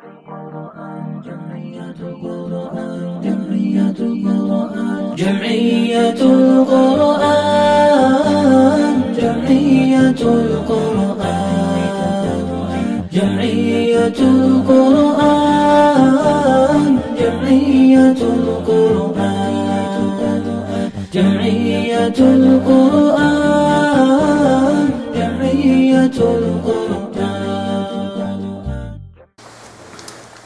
جمعية القرآن جمعية القرآن جمعية القرآن جمعية القرآن جمعية القرآن جمعية القرآن.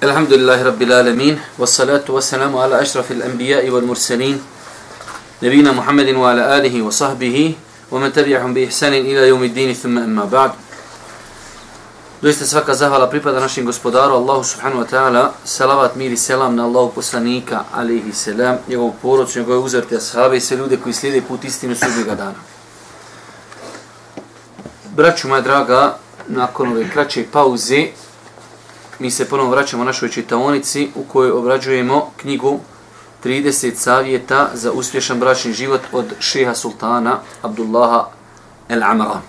Alhamdulillahi Rabbil Alamin, wa salatu wa salamu ala ašrafil anbijai wal mursalin, nebina Muhammedin wa ala alihi wa sahbihi, wa man tabi'ahum bi ihsanin ila jomid thumma amma ba'd. Doista svaka zahvala pripada našim gospodaru, Allahu subhanahu wa ta'ala, salavat, mir i selam na Allahu poslanika, alihi selam, njegov poroč, njegove uzvrte, ashabi se ljude koji slijede put istinu sudnjega dana. Braću, moja draga, nakon ove kraće pauze, mi se ponovo vraćamo našoj čitaonici u kojoj obrađujemo knjigu 30 savjeta za uspješan bračni život od šeha sultana Abdullaha El Amara.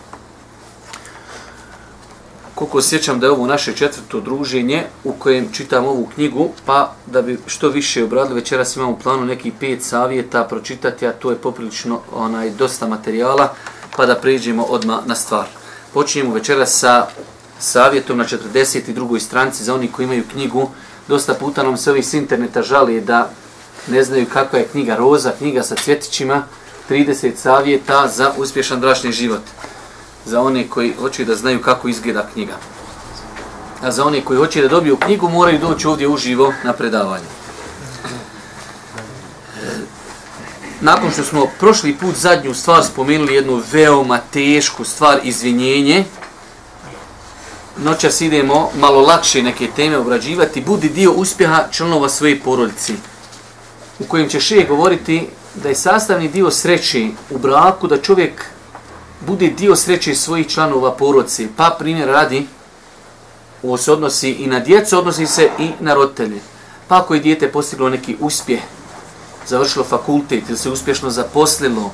Koliko sjećam da je ovo naše četvrto druženje u kojem čitam ovu knjigu, pa da bi što više obradili, večeras imamo u planu neki pet savjeta pročitati, a to je poprilično onaj dosta materijala, pa da pređemo odmah na stvar. Počinjemo večeras sa savjetom na 42. stranci za oni koji imaju knjigu. Dosta puta nam se ovi s interneta žali da ne znaju kakva je knjiga Roza, knjiga sa cvjetićima, 30 savjeta za uspješan bračni život. Za one koji hoće da znaju kako izgleda knjiga. A za one koji hoće da dobiju knjigu moraju doći ovdje uživo na predavanje. Nakon što smo prošli put zadnju stvar spomenuli jednu veoma tešku stvar, izvinjenje, noćas idemo malo lakše neke teme obrađivati, budi dio uspjeha članova svoje porodici, u kojem će še govoriti da je sastavni dio sreće u braku, da čovjek bude dio sreće svojih članova porodice. Pa primjer radi, ovo se odnosi i na djecu, odnosi se i na roditelje. Pa ako je dijete postiglo neki uspjeh, završilo fakultet ili se uspješno zaposlilo,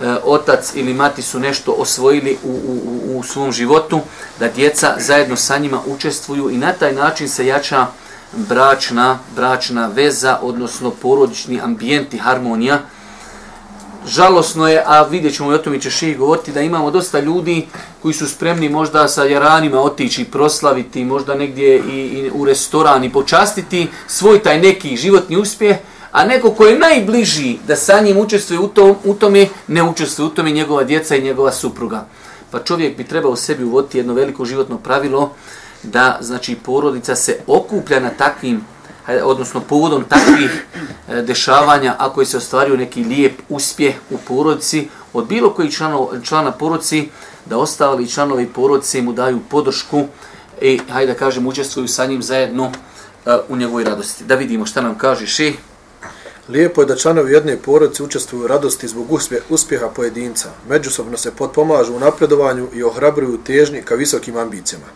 e, otac ili mati su nešto osvojili u, u, u svom životu, da djeca zajedno sa njima učestvuju i na taj način se jača bračna, bračna veza, odnosno porodični ambijent i harmonija. Žalosno je, a vidjet ćemo i o tome će še govoriti, da imamo dosta ljudi koji su spremni možda sa jaranima otići, proslaviti, možda negdje i, i u restoran i počastiti svoj taj neki životni uspjeh, a neko ko je najbliži da sa njim učestvuje u, tom, u tome, ne učestvuje u tome njegova djeca i njegova supruga. Pa čovjek bi trebao u sebi uvoditi jedno veliko životno pravilo da znači porodica se okuplja na takvim odnosno povodom takvih e, dešavanja ako je se ostvario neki lijep uspjeh u porodici od bilo koji člano, člana porodici da ostali članovi porodice mu daju podršku i hajde da kažem učestvuju sa njim zajedno uh, u njegovoj radosti. Da vidimo šta nam kaže šeh. Lijepo je da članovi jedne porodice učestvuju u radosti zbog uspjeha pojedinca. Međusobno se potpomažu u napredovanju i ohrabruju težnji ka visokim ambicijama.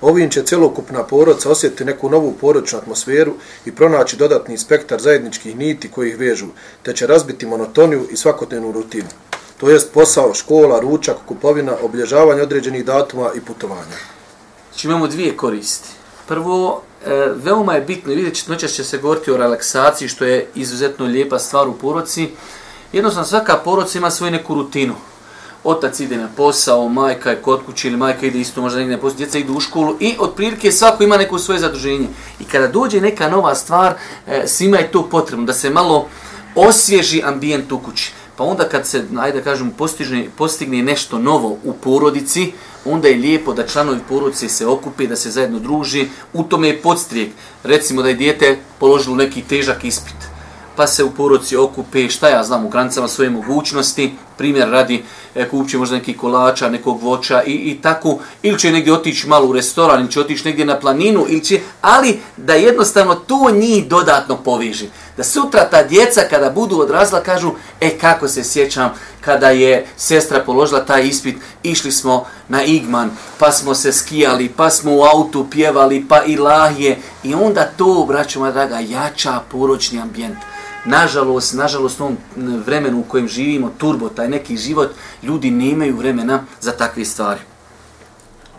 Ovim će celokupna porodica osjetiti neku novu porodičnu atmosferu i pronaći dodatni spektar zajedničkih niti koji ih vežu, te će razbiti monotoniju i svakodnevnu rutinu. To jest posao, škola, ručak, kupovina, oblježavanje određenih datuma i putovanja. Znači imamo dvije koristi. Prvo, e, veoma je bitno, vidjet ćete, noćas će se govoriti o relaksaciji, što je izuzetno lijepa stvar u poroci. Jednostavno, svaka poroca ima svoju neku rutinu. Otac ide na posao, majka je kod kuće ili majka ide isto možda negdje na posao, djeca idu u školu i otprilike svako ima neko svoje zadruženje. I kada dođe neka nova stvar, e, svima je to potrebno, da se malo osvježi ambijent u kući. Pa onda kad se, ajde kažem, postigne, postigne nešto novo u porodici, onda je lijepo da članovi porodice se okupe, da se zajedno druži. U tome je podstrijek. Recimo da je dijete položilo neki težak ispit pa se u porodici okupe, šta ja znam, u granicama svoje mogućnosti, primjer radi, e, kupće možda neki kolača, nekog voća i, i tako, ili će negdje otići malo u restoran, ili će otići negdje na planinu, ili će, ali da jednostavno to njih dodatno poveži. Da sutra ta djeca kada budu odrazla kažu, e kako se sjećam kada je sestra položila taj ispit, išli smo na Igman, pa smo se skijali, pa smo u autu pjevali, pa i lahije, i onda to, braćo moja draga, jača poročni ambijent nažalost, nažalost, u ovom vremenu u kojem živimo, turbo, taj neki život, ljudi nemaju vremena za takve stvari.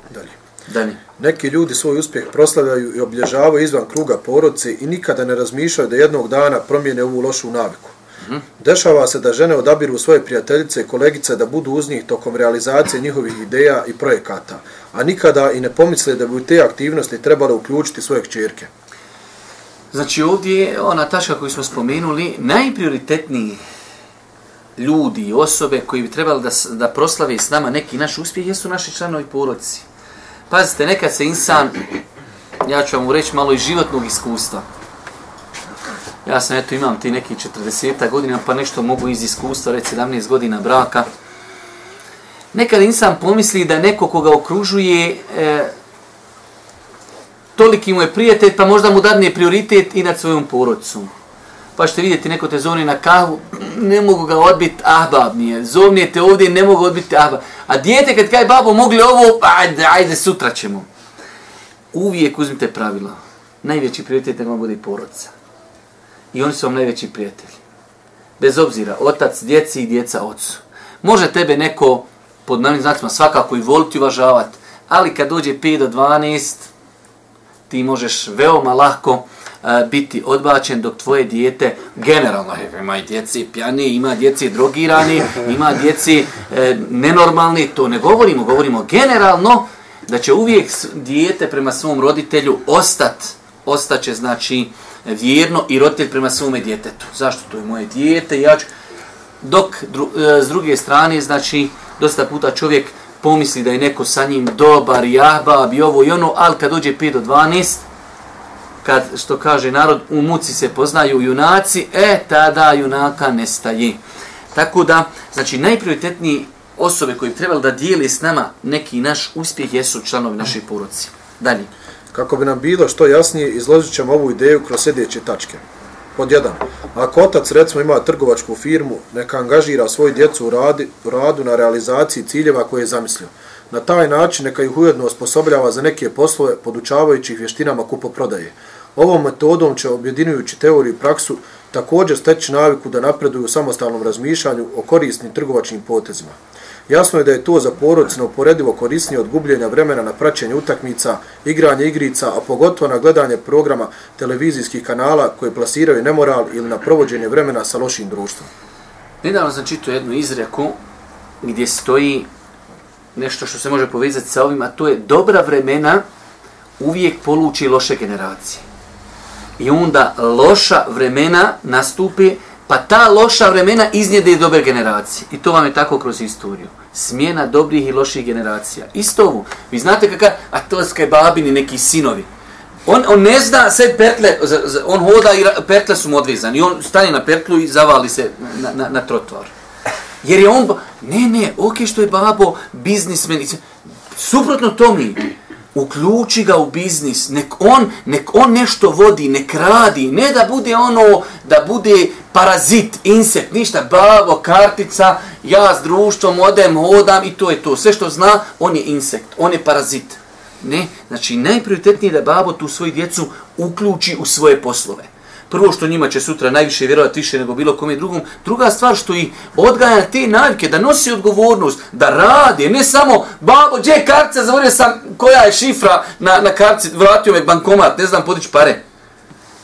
Dalje. Dalje. Neki ljudi svoj uspjeh proslavljaju i obilježavaju izvan kruga porodice i nikada ne razmišljaju da jednog dana promijene ovu lošu naviku. Dešava se da žene odabiru svoje prijateljice i kolegice da budu uz njih tokom realizacije njihovih ideja i projekata, a nikada i ne pomisle da bi u te aktivnosti trebale uključiti svoje kćerke. Znači ovdje je ona tačka koju smo spomenuli, najprioritetniji ljudi i osobe koji bi trebali da, da proslave s nama neki naš uspjeh jesu naši članovi porodici. Pazite, nekad se insan, ja ću vam reći malo iz životnog iskustva. Ja sam, eto, imam ti neki 40 godina, pa nešto mogu iz iskustva, reći 17 godina braka. Nekad insan pomisli da neko koga okružuje, e, toliki mu je prijatelj, pa možda mu dadne prioritet i nad svojom porodicom. Pa ćete vidjeti, neko te zovne na kahu, ne mogu ga odbiti, ahbab mi je. Zovne te ovdje, ne mogu odbiti, ahbab. A dijete kad kaj babo mogli ovo, ajde, ajde, sutra ćemo. Uvijek uzmite pravila. Najveći prioritet vam bude i porodica. I oni su vam najveći prijatelji. Bez obzira, otac djeci i djeca ocu. Može tebe neko, pod navim znacima, svakako i voliti i uvažavati, ali kad dođe 5 do 12, ti možeš veoma lako biti odbačen dok tvoje dijete generalno ima i djeci pjani, ima djeci drogirani, ima djeci e, nenormalni, to ne govorimo, govorimo generalno da će uvijek dijete prema svom roditelju ostat, ostaće znači vjerno i roditelj prema svome djetetu. Zašto? To je moje dijete, ja ću... Dok dru, e, s druge strane, znači, dosta puta čovjek pomisli da je neko sa njim dobar, jahbab i ovo i ono, ali kad dođe 5 do 12, kad, što kaže narod, u muci se poznaju junaci, e, tada junaka nestaje. Tako da, znači, najprioritetniji osobe koji bi trebali da dijeli s nama neki naš uspjeh jesu članovi naših poruci. Dalje. Kako bi nam bilo što jasnije, izložit ćemo ovu ideju kroz sljedeće tačke. Pod jedan, ako otac recimo ima trgovačku firmu, neka angažira svoju djecu u, radi, u radu na realizaciji ciljeva koje je zamislio. Na taj način neka ih ujedno osposobljava za neke poslove podučavajući ih vještinama kupoprodaje. Ovom metodom će objedinjujući teoriju i praksu također steći naviku da napreduju u samostalnom razmišljanju o korisnim trgovačnim potezima. Jasno je da je to za porodice neuporedivo korisnije od gubljenja vremena na praćenje utakmica, igranje igrica, a pogotovo na gledanje programa televizijskih kanala koje plasiraju nemoral ili na provođenje vremena sa lošim društvom. Nedavno sam čitao jednu izreku gdje stoji nešto što se može povezati sa ovim, a to je dobra vremena uvijek poluči loše generacije. I onda loša vremena nastupi, pa ta loša vremena iznjede dobre generacije. I to vam je tako kroz istoriju. Smjena dobrih i loših generacija. Isto ovo. Vi znate kakav, a to je babini neki sinovi. On, on ne zna sve pertle, on hoda i pertle su mu odvezani. I on stane na pertlu i zavali se na, na, na trotoar. Jer je on, ba- ne, ne, ok što je babo biznismen, suprotno to mi, uključi ga u biznis, nek on, nek on nešto vodi, nek radi, ne da bude ono, da bude parazit, insekt, ništa, babo, kartica, ja s društvom odem, hodam i to je to. Sve što zna, on je insekt, on je parazit. Ne, znači najprioritetnije je da babo tu svoju djecu uključi u svoje poslove. Prvo što njima će sutra najviše vjerovati više nego bilo kome drugom. Druga stvar što ih odgaja na te navike, da nosi odgovornost, da radi, ne samo babo, gdje je kartica, zaboravio sam koja je šifra na, na karci, vratio me bankomat, ne znam podići pare.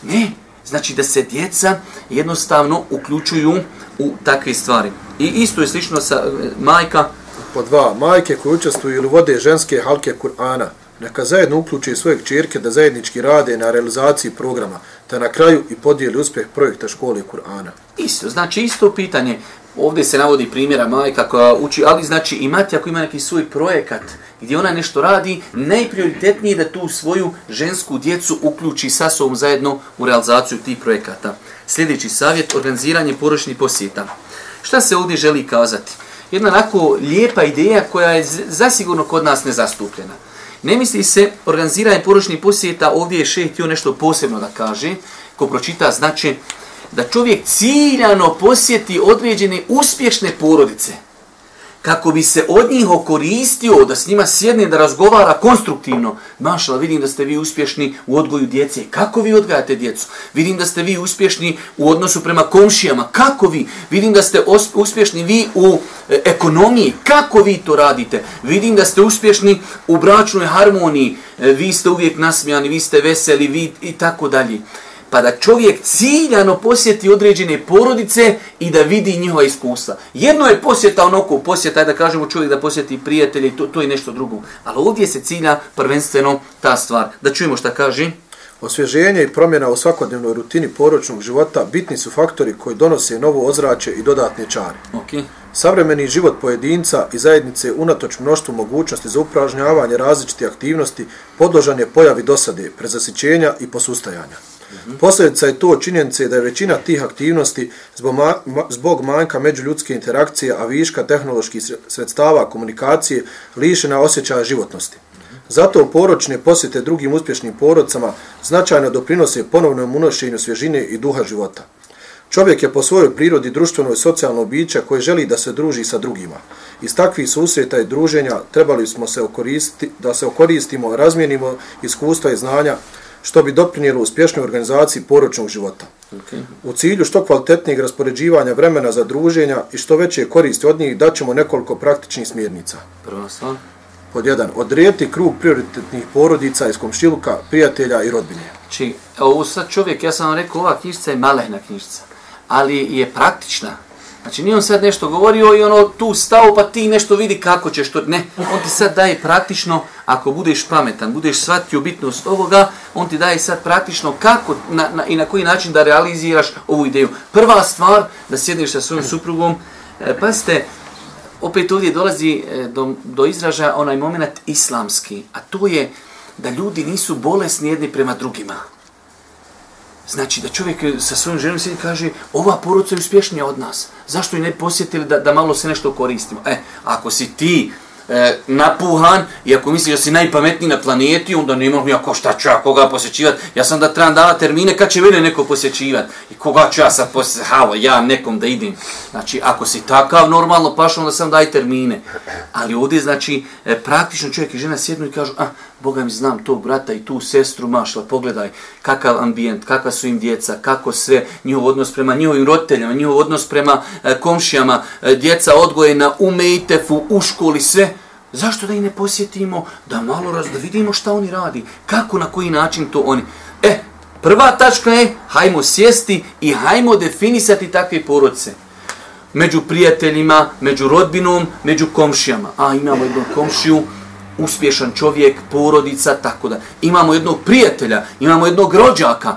Ne, znači da se djeca jednostavno uključuju u takve stvari. I isto je slično sa e, majka, Po dva, majke koje učestvuju ili vode ženske halke Kur'ana, neka zajedno uključi svoje čirke da zajednički rade na realizaciji programa, te na kraju i podijeli uspjeh projekta škole Kur'ana. Isto, znači isto pitanje. Ovdje se navodi primjera majka koja uči, ali znači imati ako ima neki svoj projekat gdje ona nešto radi, najprioritetnije je da tu svoju žensku djecu uključi sa sobom zajedno u realizaciju tih projekata. Sljedeći savjet, organiziranje poročnih posjeta. Šta se ovdje želi kazati? Jedna onako lijepa ideja koja je zasigurno kod nas nezastupljena. Ne misli se organiziranje poručnih posjeta, ovdje je šeh htio nešto posebno da kaže, ko pročita znači da čovjek ciljano posjeti određene uspješne porodice kako bi se od njih okoristio, da s njima sjedne, da razgovara konstruktivno. Mašala, vidim da ste vi uspješni u odgoju djece. Kako vi odgajate djecu? Vidim da ste vi uspješni u odnosu prema komšijama. Kako vi? Vidim da ste uspješni vi u e, ekonomiji. Kako vi to radite? Vidim da ste uspješni u bračnoj harmoniji. E, vi ste uvijek nasmijani, vi ste veseli, vi i tako dalje pa da čovjek ciljano posjeti određene porodice i da vidi njihova iskustva. Jedno je posjeta onako, posjeta da kažemo čovjek da posjeti prijatelje, to, to je nešto drugo. Ali ovdje se cilja prvenstveno ta stvar. Da čujemo šta kaže. Osvježenje i promjena u svakodnevnoj rutini poročnog života bitni su faktori koji donose novo ozračje i dodatne čare. Okay. Savremeni život pojedinca i zajednice unatoč mnoštvu mogućnosti za upražnjavanje različite aktivnosti podložan je pojavi dosade, prezasićenja i posustajanja. Mhm. Posljedica je to činjenice da je većina tih aktivnosti zbog, ma, zbog manjka međuljudske interakcije, a viška tehnoloških sredstava komunikacije lišena osjećaja životnosti. Zato poročne posjete drugim uspješnim porodcama značajno doprinose ponovnom unošenju svježine i duha života. Čovjek je po svojoj prirodi društveno i socijalno biće koje želi da se druži sa drugima. Iz takvih susreta i druženja trebali smo se okoristiti, da se okoristimo, razmijenimo iskustva i znanja, što bi doprinijelo uspješnoj organizaciji poročnog života. Okay. U cilju što kvalitetnijeg raspoređivanja vremena za druženja i što veće koristi od njih daćemo nekoliko praktičnih smjernica. Prva stvar. Pod jedan, odrijeti krug prioritetnih porodica iz komšiluka, prijatelja i rodbine. Či, znači, ovo sad čovjek, ja sam vam rekao, ova knjižica je malehna knjižica, ali je praktična. Znači nije on sad nešto govorio i ono tu stao pa ti nešto vidi kako ćeš to. Ne, on ti sad daje praktično, ako budeš pametan, budeš shvatio bitnost ovoga, on ti daje sad praktično kako na, na, i na koji način da realiziraš ovu ideju. Prva stvar, da sjedneš sa svojom suprugom, e, pa ste, opet ovdje dolazi e, do, do izražaja onaj moment islamski, a to je da ljudi nisu bolesni jedni prema drugima. Znači da čovjek sa svojom ženom sjedi kaže ova porodca je uspješnija od nas. Zašto i ne posjetili da, da malo se nešto koristimo? E, ako si ti e, napuhan i ako misliš da si najpametniji na planeti, onda ne mogu ja ko šta ću ja koga posjećivati. Ja sam da trebam dala termine kad će mene neko posjećivati. I koga ću ja sad posjećivati? ja nekom da idem. Znači, ako si takav normalno paš, onda sam daj termine. Ali ovdje, znači, e, praktično čovjek i žena sjednu i kažu, a, Boga mi znam tog brata i tu sestru mašla, pogledaj kakav ambijent, kakva su im djeca, kako sve, njihov odnos prema njihovim roditeljama, njihov odnos prema e, komšijama, e, djeca odgojena u mejtefu, u školi, sve. Zašto da ih ne posjetimo, da malo raz, da vidimo šta oni radi, kako, na koji način to oni. E, prva tačka je, hajmo sjesti i hajmo definisati takve porodce. Među prijateljima, među rodbinom, među komšijama. A, imamo jednu komšiju, uspješan čovjek, porodica, tako da. Imamo jednog prijatelja, imamo jednog rođaka.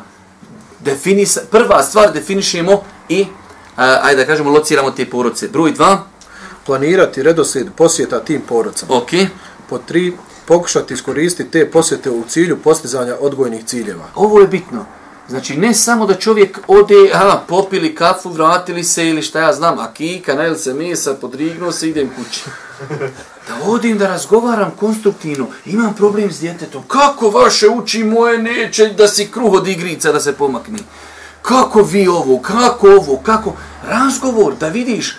Definisa, prva stvar definišemo i, a, ajde da kažemo, lociramo te porodice. Broj dva. Planirati redoslijed posjeta tim porodicama. Ok. Po tri, pokušati iskoristiti te posjete u cilju postizanja odgojnih ciljeva. Ovo je bitno. Znači, ne samo da čovjek ode, aha, popili kafu, vratili se ili šta ja znam, a kika, najel se mesa, podrignuo se, idem kući. Da odim da razgovaram konstruktivno, imam problem s djetetom. Kako vaše uči moje neće da si kruh od igrica da se pomakni? Kako vi ovo, kako ovo, kako? Razgovor, da vidiš,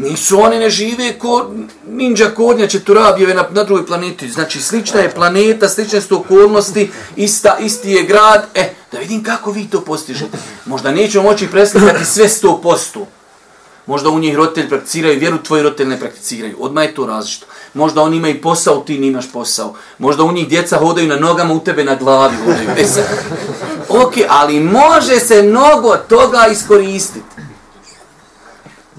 Nisu oni ne žive ko ninja kornjače turabijeve na, na drugoj planeti. Znači, slična je planeta, slične su okolnosti, ista, isti je grad. E, da vidim kako vi to postižete. Možda nećemo moći preslikati sve sto posto. Možda u njih roditelji prakticiraju vjeru, tvoji roditelji ne prakticiraju. Odmah je to različito. Možda oni imaju posao, ti nimaš posao. Možda u njih djeca hodaju na nogama, u tebe na glavi hodaju. E ok, ali može se mnogo toga iskoristiti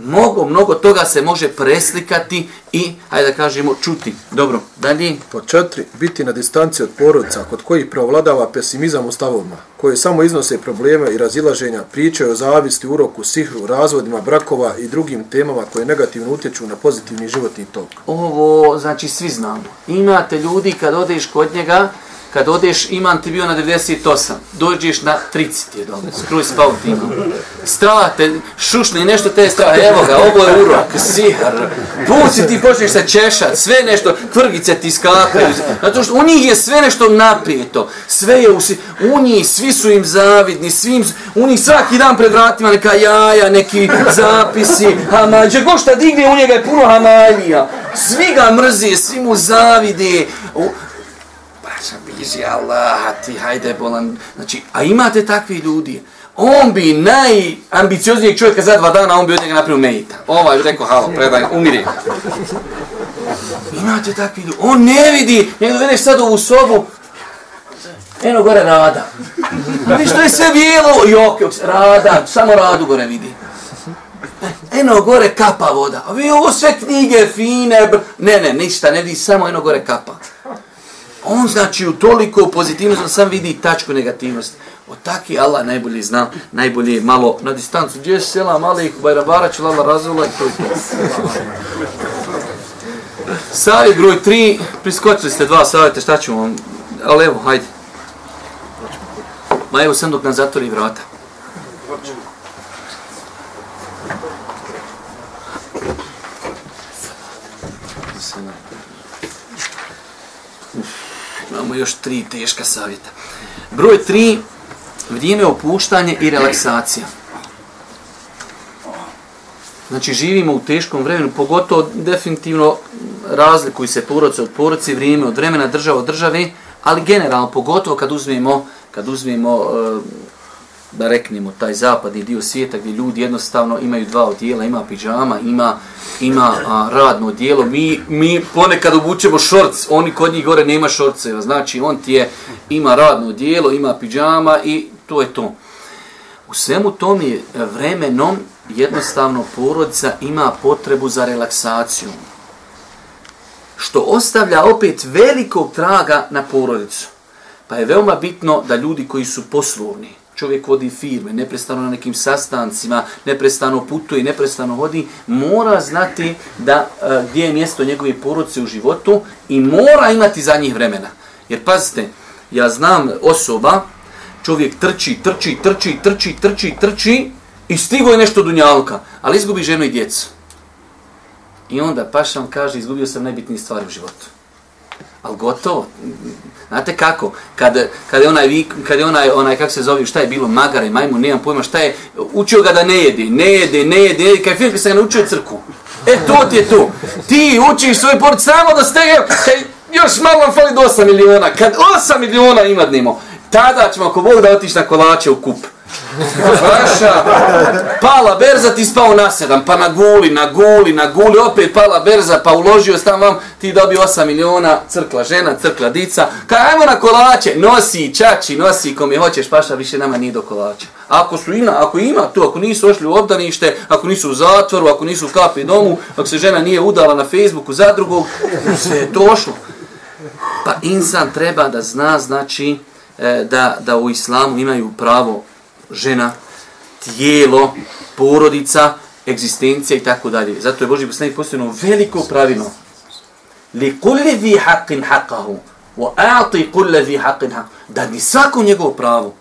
mnogo, mnogo toga se može preslikati i, hajde da kažemo, čuti. Dobro, dalje. Po četiri, biti na distanci od porodica kod kojih preovladava pesimizam u stavovima, koje samo iznose probleme i razilaženja, pričaju o zavisti, uroku, sihru, razvodima, brakova i drugim temama koje negativno utječu na pozitivni životni tok. Ovo, znači, svi znamo. Imate ljudi kad odeš kod njega, kad odeš, iman ti bio na 98, dođeš na 30 je dole, skruj spao ti imam. te, šušni, nešto te strava, evo ga, ovo je urok, sihar, puci ti počneš se češat, sve nešto, tvrgice ti skakaju, zato što u njih je sve nešto napijeto, sve je u, u njih, svi su im zavidni, svim, u njih svaki dan pred vratima neka jaja, neki zapisi, hamađe, ko šta digne, u njega je puno hamalija, svi ga mrzi, svi mu zavide, u, biži Allah, ti hajde bolan. Znači, a imate takvi ljudi, on bi najambicioznijeg čovjeka za dva dana, on bi od njega napravio mejita. Ovaj bi rekao, halo, predaj, umiri. Imate takvi ljudi, on ne vidi, njega veneš sad ovu sobu, eno gore rada. Vi što je sve bijelo, jok, rada, samo radu gore vidi. Eno gore kapa voda. A vi ovo sve knjige fine, ne, ne, ništa, ne vidi, samo eno gore kapa. On znači u toliko pozitivnosti, on sam vidi tačku negativnosti. O taki Allah najbolje zna, najbolje malo na distancu. Gdje je sela malih Bajrabara, će lala razvola i to je to. Savjet broj tri, priskočili ste dva savjeta, šta ćemo vam? Ali evo, hajde. Ma evo sam dok nam zatvori vrata imamo još tri teška savjeta. Broj tri, vrijeme opuštanje i relaksacija. Znači, živimo u teškom vremenu, pogotovo definitivno razlikuju se porodce od porodce, vrijeme od vremena, država od države, ali generalno, pogotovo kad uzmemo, kad uzmemo e, da reknemo, taj zapadni dio svijeta gdje ljudi jednostavno imaju dva odijela, ima pijama, ima, ima a, radno odijelo. Mi, mi ponekad obučemo šorc, oni kod njih gore nema šorceva, znači on ti je, ima radno odijelo, ima pijama i to je to. U svemu tom je vremenom jednostavno porodica ima potrebu za relaksacijom. Što ostavlja opet velikog traga na porodicu. Pa je veoma bitno da ljudi koji su poslovni, čovjek vodi firme, neprestano na nekim sastancima, neprestano putuje, neprestano vodi, mora znati da e, gdje je mjesto njegove porodice u životu i mora imati za njih vremena. Jer pazite, ja znam osoba, čovjek trči, trči, trči, trči, trči, trči i stigo je nešto dunjalka, ali izgubi ženu i djecu. I onda pašam kaže, izgubio sam najbitnije stvari u životu. Ali gotovo. Znate kako? Kad, kad je onaj, kad je onaj, onaj, kako se zove, šta je bilo, magare, majmu, nemam pojma, šta je, učio ga da ne jede, ne jede, ne jede, ne jede, kad film, kad se ga naučio crku. E, to ti je to. Ti učiš svoj port samo da ste, kaj, još malo vam fali do 8 miliona, kad 8 miliona ima dnimo, tada ćemo, ako Bog da otiš na kolače u kup. Vaša, pala berza, ti spao na sedam, pa na guli, na guli, na guli, opet pala berza, pa uložio sam vam, ti dobio 8 miliona, crkla žena, crkla dica, kaj ajmo na kolače, nosi, čači, nosi, kom je hoćeš, paša, više nama nije do kolača. Ako su ima, ako ima tu, ako nisu ošli u obdanište, ako nisu u zatvoru, ako nisu u kapi domu, ako se žena nije udala na Facebooku za drugog, sve je to ošlo. Pa insan treba da zna, znači, e, da, da u islamu imaju pravo žena, tijelo, porodica, egzistencija i tako dalje. Zato je Boži poslanik postavljeno veliko pravilo. Li kulli vi haqqin haqqahu, wa a'ti kulli vi haqqin haqqahu. Da ni svako njegovo pravo.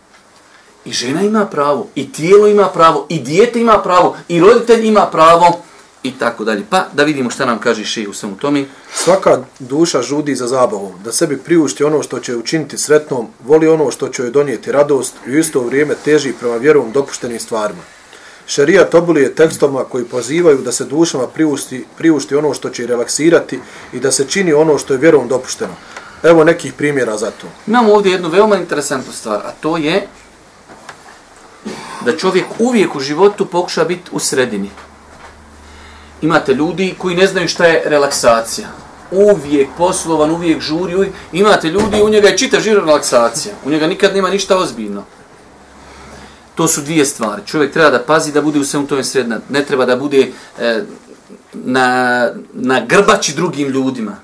I žena ima pravo, i tijelo ima pravo, i dijete ima pravo, i roditelj ima pravo, i tako dalje. Pa da vidimo šta nam kaže šej u svemu tome. Svaka duša žudi za zabavom, da sebi priušti ono što će učiniti sretnom, voli ono što će joj donijeti radost i u isto vrijeme teži prema vjerovom dopuštenim stvarima. Šarija tobulije tekstovima koji pozivaju da se dušama priušti, priušti ono što će relaksirati i da se čini ono što je vjerovom dopušteno. Evo nekih primjera za to. Imamo ovdje jednu veoma interesantnu stvar, a to je da čovjek uvijek u životu pokuša biti u sredini imate ljudi koji ne znaju šta je relaksacija. Uvijek poslovan, uvijek žuri, uvijek. imate ljudi, u njega je čita žira relaksacija. U njega nikad nema ništa ozbiljno. To su dvije stvari. Čovjek treba da pazi da bude u svemu tome sredna. Ne treba da bude e, na, na grbači drugim ljudima.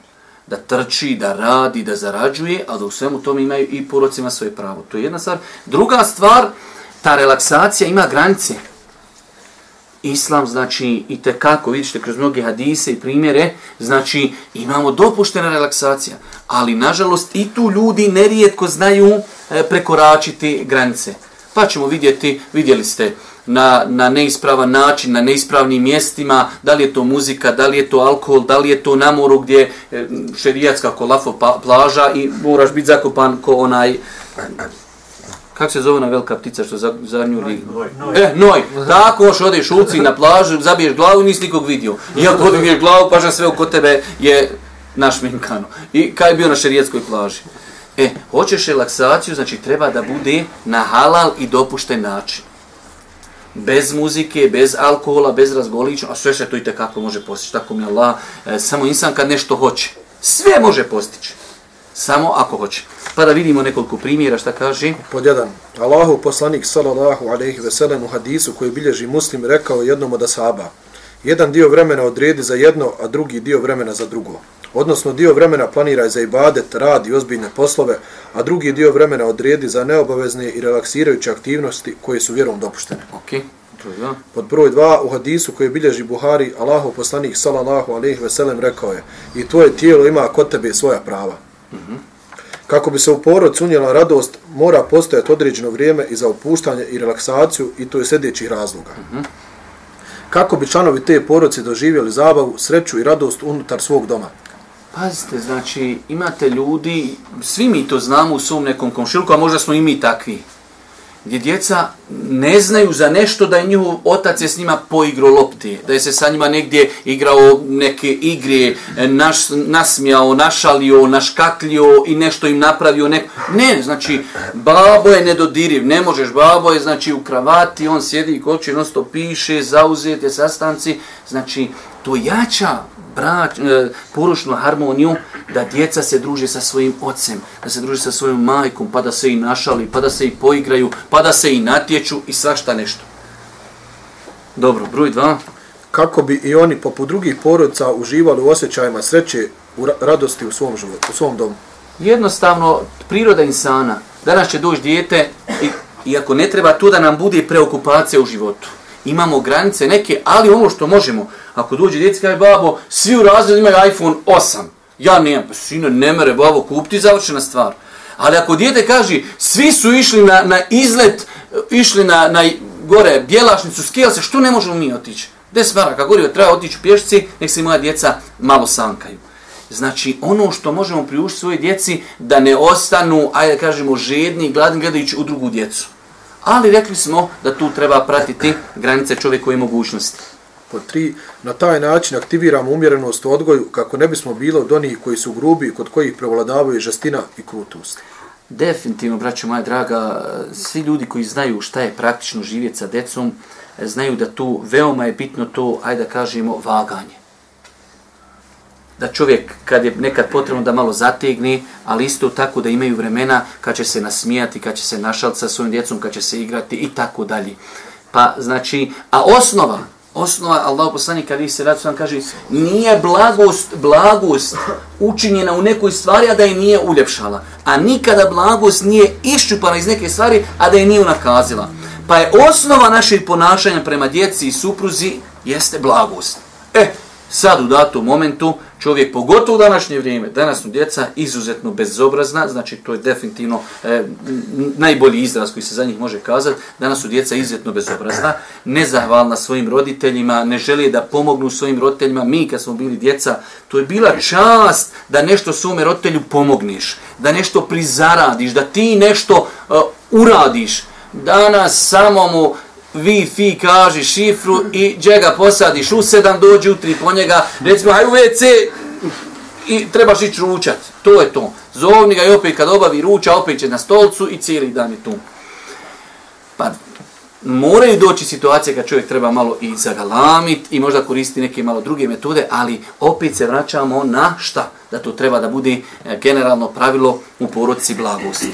Da trči, da radi, da zarađuje, a da u svemu tome imaju i porocima svoje pravo. To je jedna stvar. Druga stvar, ta relaksacija ima granice Islam, znači, i te kako, vidite kroz mnoge hadise i primjere, znači, imamo dopuštena relaksacija, ali, nažalost, i tu ljudi nerijetko znaju e, prekoračiti granice. Pa ćemo vidjeti, vidjeli ste, na, na neispravan način, na neispravnim mjestima, da li je to muzika, da li je to alkohol, da li je to na moru gdje e, šerijatska kolafo plaža i moraš biti zakopan ko onaj Kako se zove ona velika ptica što za, za nju li... Noj. noj. E, noj. Tako još odeš uci na plažu, zabiješ glavu i nisi nikog vidio. I ako odbiješ glavu, pa sve oko tebe je naš minkano. I kaj je bio na šerijetskoj plaži? E, hoćeš relaksaciju, znači treba da bude na halal i dopušten način bez muzike, bez alkohola, bez razgolića, a sve se to i tekako može postići, tako mi Allah, e, samo insan kad nešto hoće, sve može postići, samo ako hoće. Pa da vidimo nekoliko primjera šta kaže. Pod jedan, Allahu poslanik sallallahu alaihi ve sellem u hadisu koji bilježi muslim rekao jednom od asaba, jedan dio vremena odredi za jedno, a drugi dio vremena za drugo. Odnosno dio vremena planiraj za ibadet, rad i ozbiljne poslove, a drugi dio vremena odredi za neobavezne i relaksirajuće aktivnosti koje su vjerom dopuštene. Ok, Pod broj dva, u hadisu koji bilježi Buhari, Allahu poslanik sallallahu alaihi ve sellem rekao je i tvoje tijelo ima kod tebe svoja prava. Mm -hmm. Kako bi se u porod unijela radost, mora postojati određeno vrijeme i za opuštanje i relaksaciju i to je sljedećih razloga. Mm -hmm. Kako bi članovi te porodce doživjeli zabavu, sreću i radost unutar svog doma? Pazite, znači, imate ljudi, svi mi to znamo u svom nekom komšilku, a možda smo i mi takvi, gdje djeca ne znaju za nešto da je njihov otac je s njima poigro lopti, da je se sa njima negdje igrao neke igre, e, naš, nasmijao, našalio, naškaklio i nešto im napravio. Neko. Ne, znači, babo je nedodiriv, ne možeš, babo je znači u kravati, on sjedi i koči, jednostavno piše, zauzete sastanci, znači, to jača brać, e, poručnu harmoniju da djeca se druže sa svojim ocem, da se druže sa svojom majkom, pa da se i našali, pa da se i poigraju, pa da se i natječu i svašta nešto. Dobro, broj dva. Kako bi i oni poput drugih porodica uživali u osjećajima sreće, u radosti u svom životu, u svom domu? Jednostavno, priroda insana. Danas će doći dijete i, i ako ne treba to da nam bude preokupacija u životu imamo granice neke, ali ono što možemo, ako dođe djeci kaže babo, svi u razredu imaju iPhone 8, ja nijem, pa sino ne mere babo, kupiti završena stvar. Ali ako djete kaže, svi su išli na, na izlet, išli na, na gore bjelašnicu, skijel se, što ne možemo mi otići? Des maraka, gorio, treba otići u pješci, nek se moja djeca malo sankaju. Znači, ono što možemo priušiti svoje djeci, da ne ostanu, ajde kažemo, žedni i gladni gledajući u drugu djecu ali rekli smo da tu treba pratiti granice čovjekove mogućnosti. Po tri, na taj način aktiviramo umjerenost u odgoju kako ne bismo bilo od onih koji su grubi kod kojih prevladavaju žestina i krutost. Definitivno, braćo moja draga, svi ljudi koji znaju šta je praktično živjeti sa decom, znaju da tu veoma je bitno to, ajde da kažemo, vaganje da čovjek kad je nekad potrebno da malo zategni, ali isto tako da imaju vremena kad će se nasmijati, kad će se našaliti sa svojim djecom, kad će se igrati i tako dalje. Pa znači, a osnova, osnova Allah poslanik kada se rad sam kaže, nije blagost, blagost učinjena u nekoj stvari, a da je nije uljepšala. A nikada blagost nije iščupana iz neke stvari, a da je nije unakazila. Pa je osnova našeg ponašanja prema djeci i supruzi jeste blagost. E, sad u datom momentu čovjek, pogotovo u današnje vrijeme, danas su djeca izuzetno bezobrazna, znači to je definitivno e, najbolji izraz koji se za njih može kazati, danas su djeca izuzetno bezobrazna, nezahvalna svojim roditeljima, ne želi da pomognu svojim roditeljima, mi kad smo bili djeca, to je bila čast da nešto svome roditelju pomogniš, da nešto prizaradiš, da ti nešto e, uradiš, danas samo mu vi fi kaži šifru i džega posadiš u sedam, dođi utri po njega, recimo, haj u WC i trebaš ići ručat. To je to. Zovni ga i opet kad obavi ruča, opet će na stolcu i cijeli dan je tu. Pa moraju doći situacije kad čovjek treba malo i zagalamit i možda koristi neke malo druge metode, ali opet se vraćamo na šta? Da to treba da bude eh, generalno pravilo u poroci blagosti.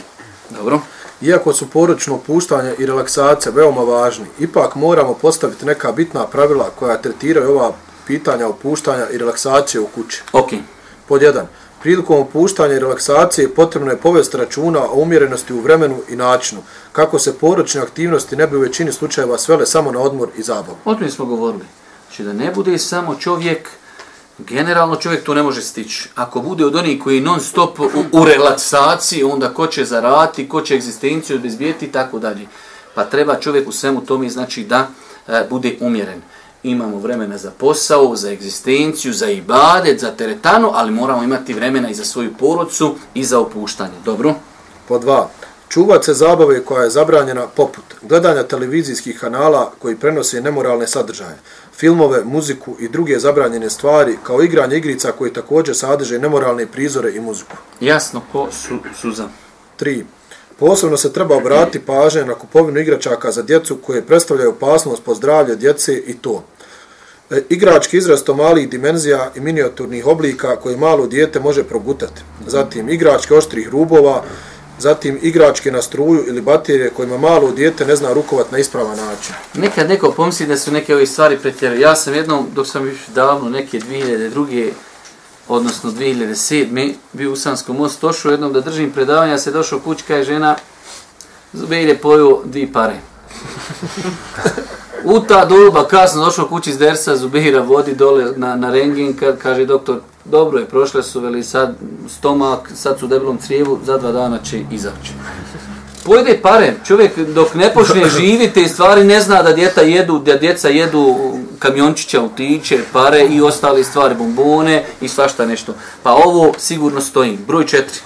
Dobro? Iako su poročno opuštanje i relaksacija veoma važni, ipak moramo postaviti neka bitna pravila koja tretiraju ova pitanja opuštanja i relaksacije u kući. Ok. Pod jedan, Prilikom opuštanja i relaksacije potrebno je povesti računa o umjerenosti u vremenu i načinu, kako se poročne aktivnosti ne bi u većini slučajeva svele samo na odmor i zabavu. O tome smo govorili. Znači da ne bude samo čovjek, generalno čovjek to ne može stići. Ako bude od onih koji non stop u, u relaksaciji, onda ko će zarati, ko će egzistenciju obezbijeti i tako dalje. Pa treba čovjek u svemu tome znači da e, bude umjeren. Imamo vremena za posao, za egzistenciju, za ibadet, za teretanu, ali moramo imati vremena i za svoju porodcu i za opuštanje. Dobro? Po dva, čuvat se zabave koja je zabranjena poput gledanja televizijskih kanala koji prenose nemoralne sadržaje, filmove, muziku i druge zabranjene stvari, kao igranje igrica koji također sadrže nemoralne prizore i muziku. Jasno, ko su, suza. 3. Posebno se treba obratiti pažnje na kupovinu igračaka za djecu koje predstavljaju opasnost po zdravlje djece i to. E, igrački izrasto malih dimenzija i miniaturnih oblika koje malo dijete može progutati. Zatim igračke oštrih rubova, zatim igračke na struju ili baterije kojima malo dijete ne zna rukovat na ispravan način. Nekad neko pomisli da su neke ove stvari pretjerali. Ja sam jednom, dok sam još davno, neke 2002 odnosno 2007. bio u Sanskom mostu, došao jednom da držim predavanja, se došao kućka i žena, zube poju dvi pare. U ta doba, kasno došao kući iz Dersa, Zubira vodi dole na, na rengen, kaže doktor, dobro je, prošle su, veli sad stomak, sad su u debelom crijevu, za dva dana će izaći. Pojede pare, čovjek dok ne počne živite i stvari ne zna da djeta jedu, da djeca jedu kamiončića, utiće, pare i ostale stvari, bombone i svašta nešto. Pa ovo sigurno stoji. Broj četiri.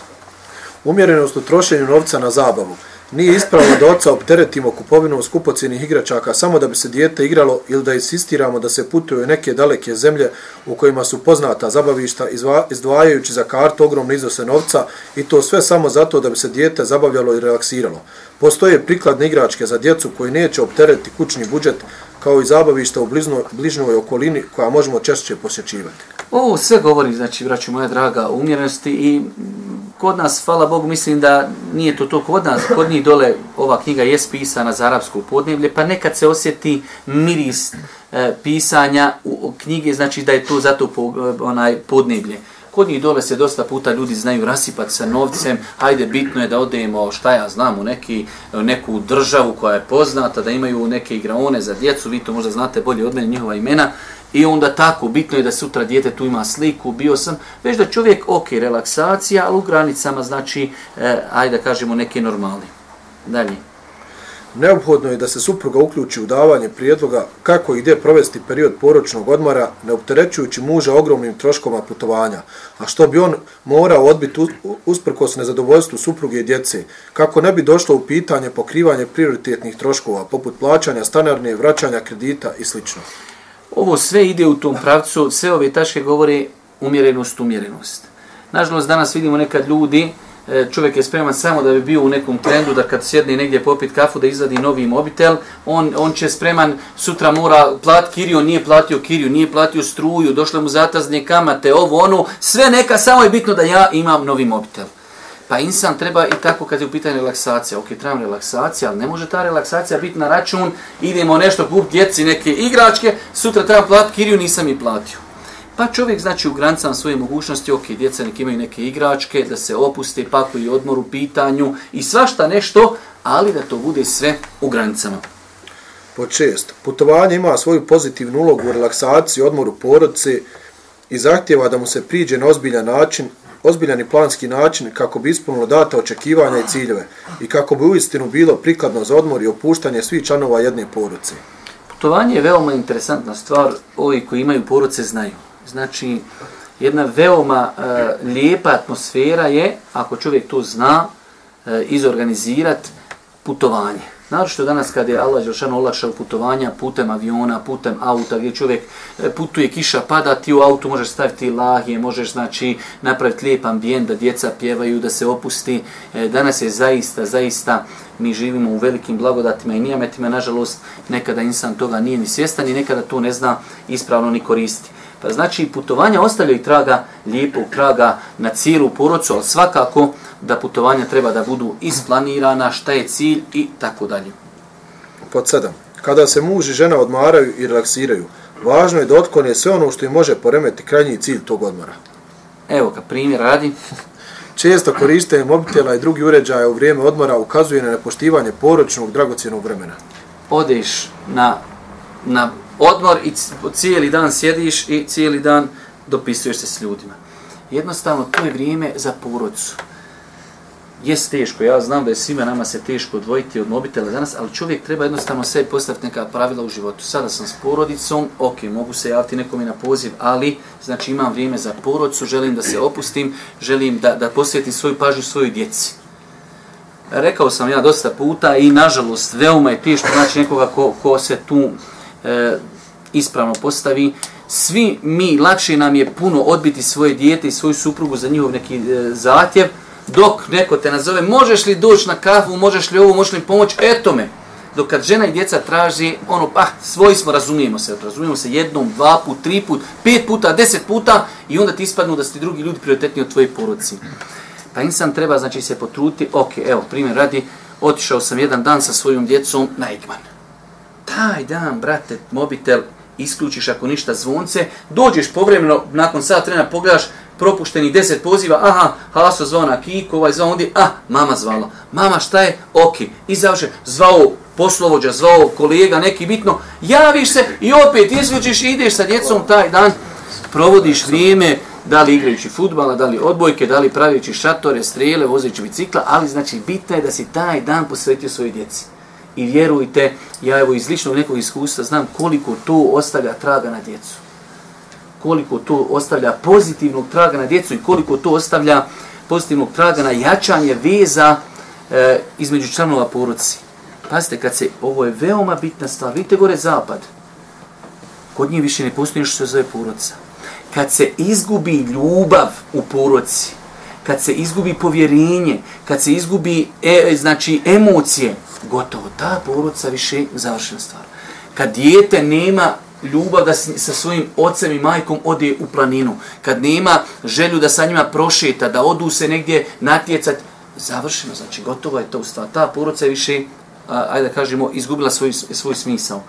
Umjerenost u trošenju novca na zabavu. Nije ispravno da oca opteretimo kupovinom skupocijenih igračaka samo da bi se dijete igralo ili da insistiramo da se putuje u neke daleke zemlje u kojima su poznata zabavišta izdvajajući za kartu ogromne iznose novca i to sve samo zato da bi se dijete zabavljalo i relaksiralo. Postoje prikladne igračke za djecu koji neće opteretiti kućni budžet kao i zabavišta u bližnoj, bližnjoj okolini koja možemo češće posjećivati. Ovo sve govori, znači, braću moja draga, o umjerenosti i kod nas, hvala Bogu, mislim da nije to to kod nas, kod njih dole ova knjiga je pisana za arapsko podneblje, pa nekad se osjeti miris e, pisanja u, u knjige, znači da je to zato po, e, onaj podneblje. Kod njih dole se dosta puta ljudi znaju rasipati sa novcem, ajde bitno je da odemo, šta ja znam, u neki, neku državu koja je poznata, da imaju neke igraone za djecu, vi to možda znate bolje od mene njihova imena, I onda tako, bitno je da sutra dijete tu ima sliku, bio sam, već da čovjek, ok, relaksacija, ali u granicama, znači, eh, ajde da kažemo, neke normalni. Dalje. Neophodno je da se supruga uključi u davanje prijedloga kako i gdje provesti period poročnog odmora, ne opterećujući muža ogromnim troškoma putovanja, a što bi on morao odbiti usprkos nezadovoljstvu supruge i djece, kako ne bi došlo u pitanje pokrivanje prioritetnih troškova, poput plaćanja stanarne, vraćanja kredita i sl. Ovo sve ide u tom pravcu, sve ove taške govore umjerenost, umjerenost. Nažalost, danas vidimo nekad ljudi, E, čovjek je spreman samo da bi bio u nekom trendu, da kad sjedne negdje popit kafu, da izvadi novi mobitel, on, on će spreman, sutra mora plat kiriju, nije platio kiriju, nije platio struju, došle mu zatazne kamate, ovo, ono, sve neka, samo je bitno da ja imam novi mobitel. Pa insan treba i tako kad je u pitanju relaksacija. Ok, trebam relaksacija, ali ne može ta relaksacija biti na račun, idemo nešto kup djeci neke igračke, sutra treba platiti kiriju, nisam i platio. Pa čovjek znači u granicama svoje mogućnosti, ok, djeca nek imaju neke igračke, da se opuste, paku i odmor u pitanju i svašta nešto, ali da to bude sve u granicama. Po čest, putovanje ima svoju pozitivnu ulogu u relaksaciji, odmoru porodice i zahtjeva da mu se priđe na ozbiljan način, ozbiljan i planski način kako bi ispunilo data očekivanja i ciljeve i kako bi uistinu bilo prikladno za odmor i opuštanje svih članova jedne porodice. Putovanje je veoma interesantna stvar, ovi koji imaju porodice znaju. Znači, jedna veoma e, lijepa atmosfera je, ako čovjek to zna, e, izorganizirati putovanje. Naravno što danas kad je Allah Đelšanu olakšao putovanja putem aviona, putem auta, gdje čovjek e, putuje, kiša pada, ti u autu možeš staviti lahije, možeš znači napraviti lijep ambijent da djeca pjevaju, da se opusti. E, danas je zaista, zaista, mi živimo u velikim blagodatima i nijametima, nažalost, nekada insan toga nije ni svjestan i nekada to ne zna ispravno ni koristiti. Pa znači putovanja ostavljaju traga, lijepog traga na cijelu porodcu, ali svakako da putovanja treba da budu isplanirana, šta je cilj i tako dalje. Pod sedam. Kada se muž i žena odmaraju i relaksiraju, važno je da otklone sve ono što im može poremeti krajnji cilj tog odmora. Evo, ka primjer radi, Često korištenje mobitela i drugi uređaja u vrijeme odmora ukazuje na nepoštivanje poročnog dragocjenog vremena. odeš na, na odmor i cijeli dan sjediš i cijeli dan dopisuješ se s ljudima. Jednostavno, to je vrijeme za porodicu. Jest teško, ja znam da je svima nama se teško odvojiti od mobitela danas, ali čovjek treba jednostavno sebi postaviti neka pravila u životu. Sada sam s porodicom, ok, mogu se javiti nekom i na poziv, ali znači imam vrijeme za porodicu, želim da se opustim, želim da, da posvetim svoju pažnju svojoj djeci. Rekao sam ja dosta puta i nažalost veoma je teško naći nekoga ko, ko se tu e, ispravno postavi. Svi mi, lakše nam je puno odbiti svoje dijete i svoju suprugu za njihov neki e, zatjev, dok neko te nazove, možeš li doći na kafu, možeš li ovo, možeš li pomoć, eto me. Dok kad žena i djeca traži, ono, pa, svoji smo, razumijemo se, razumijemo se jednom, dva put, tri put, pet puta, deset puta i onda ti ispadnu da su ti drugi ljudi prioritetni od tvoje poruci. Pa insan treba, znači, se potruti, ok, evo, primjer radi, otišao sam jedan dan sa svojom djecom na Igman Taj dan, brate, mobitel, isključiš ako ništa zvonce, dođeš povremeno, nakon sat trena pogledaš, propušteni 10 poziva, aha, Haso zvao na Kiko, ovaj zvao ondje, a, mama zvala. Mama šta je? Ok. I završe, zvao poslovođa, zvao kolega, neki bitno, javiš se i opet isključiš i ideš sa djecom taj dan, provodiš vrijeme, da li igrajući futbala, da li odbojke, da li pravići šatore, strele, vozeći bicikla, ali znači bitno je da si taj dan posvetio svoje djeci. I vjerujte, ja evo iz ličnog nekog iskustva znam koliko to ostavlja traga na djecu. Koliko to ostavlja pozitivnog traga na djecu i koliko to ostavlja pozitivnog traga na jačanje veza e, između članova porodici. Pazite, kad se, ovo je veoma bitna stvar, vidite gore zapad, kod njih više ne postoji što se zove porodica. Kad se izgubi ljubav u porodici, kad se izgubi povjerenje, kad se izgubi e, znači emocije, gotovo, ta porodica više završena stvar. Kad dijete nema ljubav da sa svojim ocem i majkom ode u planinu, kad nema želju da sa njima prošeta, da odu se negdje natjecat, završeno, znači gotovo je to stvar. Ta porodica je više, a, ajde da kažemo, izgubila svoj, svoj smisao.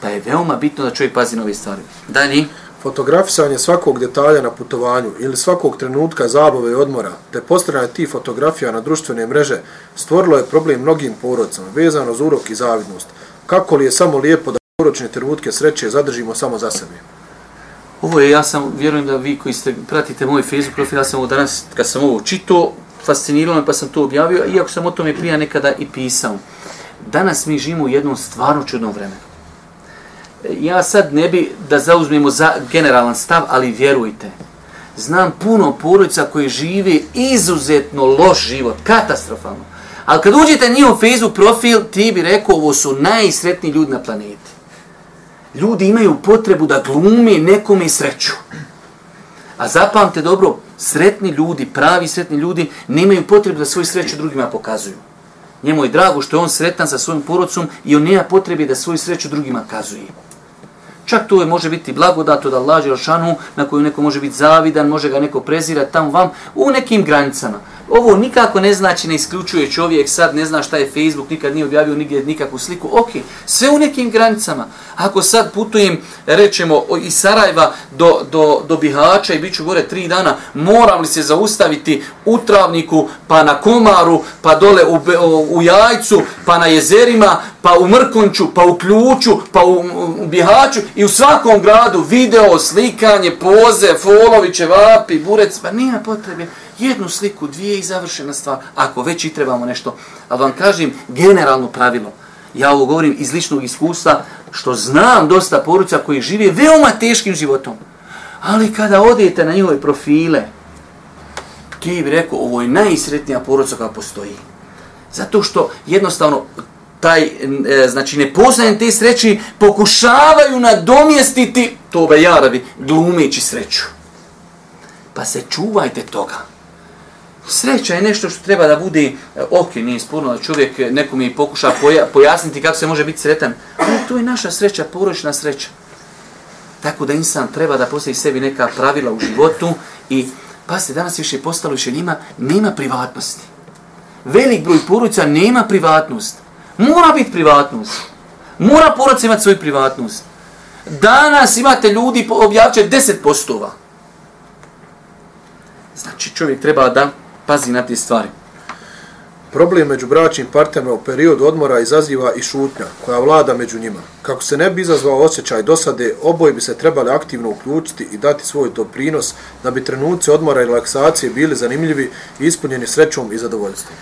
Pa je veoma bitno da čovjek pazi na ove stvari. Dalje, Fotografisanje svakog detalja na putovanju ili svakog trenutka zabave i odmora, te postranje tih fotografija na društvene mreže, stvorilo je problem mnogim porodcama, vezano za urok i zavidnost. Kako li je samo lijepo da poročne trenutke sreće zadržimo samo za sebe? Ovo je, ja sam, vjerujem da vi koji ste, pratite moj Facebook profil, ja sam ovo danas, kad sam ovo čito, fasciniralo me pa sam to objavio, iako sam o tome prija nekada i pisao. Danas mi živimo u jednom stvarno čudnom vremenu. Ja sad ne bi da zauzmemo za generalan stav, ali vjerujte, znam puno porodica koji žive izuzetno loš život, katastrofalno. Ali kad uđete na njihov Facebook profil, ti bi rekao, ovo su najsretniji ljudi na planeti. Ljudi imaju potrebu da glume nekome sreću. A zapamte dobro, sretni ljudi, pravi sretni ljudi, nemaju potrebu da svoju sreću drugima pokazuju. Njemu je drago što je on sretan sa svojim porodcom i on nema potrebe da svoju sreću drugima kazuje. Čak to je može biti blagodat od Allah Đelšanu, na koju neko može biti zavidan, može ga neko prezirati tamo vam, u nekim granicama. Ovo nikako ne znači, ne isključuje čovjek sad, ne zna šta je Facebook, nikad nije objavio nigdje nikakvu sliku. Ok, sve u nekim granicama. Ako sad putujem, rećemo, iz Sarajeva do, do, do Bihaća i bit ću gore tri dana, moram li se zaustaviti u Travniku, pa na Komaru, pa dole u, u Jajcu, pa na jezerima, pa u Mrkonću, pa u Ključu, pa u, u Bihaću i u svakom gradu video, slikanje, poze, foloviće, vapi, burec, pa nema potrebe. Jednu sliku, dvije i završena stvar. Ako već i trebamo nešto. Ali vam kažem generalno pravilo. Ja ovo govorim iz ličnog iskustva, što znam dosta poruca koji žive veoma teškim životom. Ali kada odete na njihove profile, ti bi rekao, ovo je najsretnija poruca koja postoji. Zato što jednostavno taj, e, znači nepoznanje te sreći pokušavaju nadomjestiti tobe jarabi, glumeći sreću. Pa se čuvajte toga. Sreća je nešto što treba da bude, eh, ok, nije sporno da čovjek eh, nekom je pokuša poja, pojasniti kako se može biti sretan, ali to je naša sreća, poročna sreća. Tako da insan treba da postavi sebi neka pravila u životu i pa se danas više postalo više njima, nema privatnosti. Velik broj porodica nema privatnost. Mora biti privatnost. Mora porodica imati svoju privatnost. Danas imate ljudi, objavće 10 postova. Znači čovjek treba da pazi na te stvari. Problem među bračnim partnerima u periodu odmora izaziva i šutnja koja vlada među njima. Kako se ne bi izazvao osjećaj dosade, oboje bi se trebali aktivno uključiti i dati svoj doprinos da bi trenuci odmora i relaksacije bili zanimljivi i ispunjeni srećom i zadovoljstvom.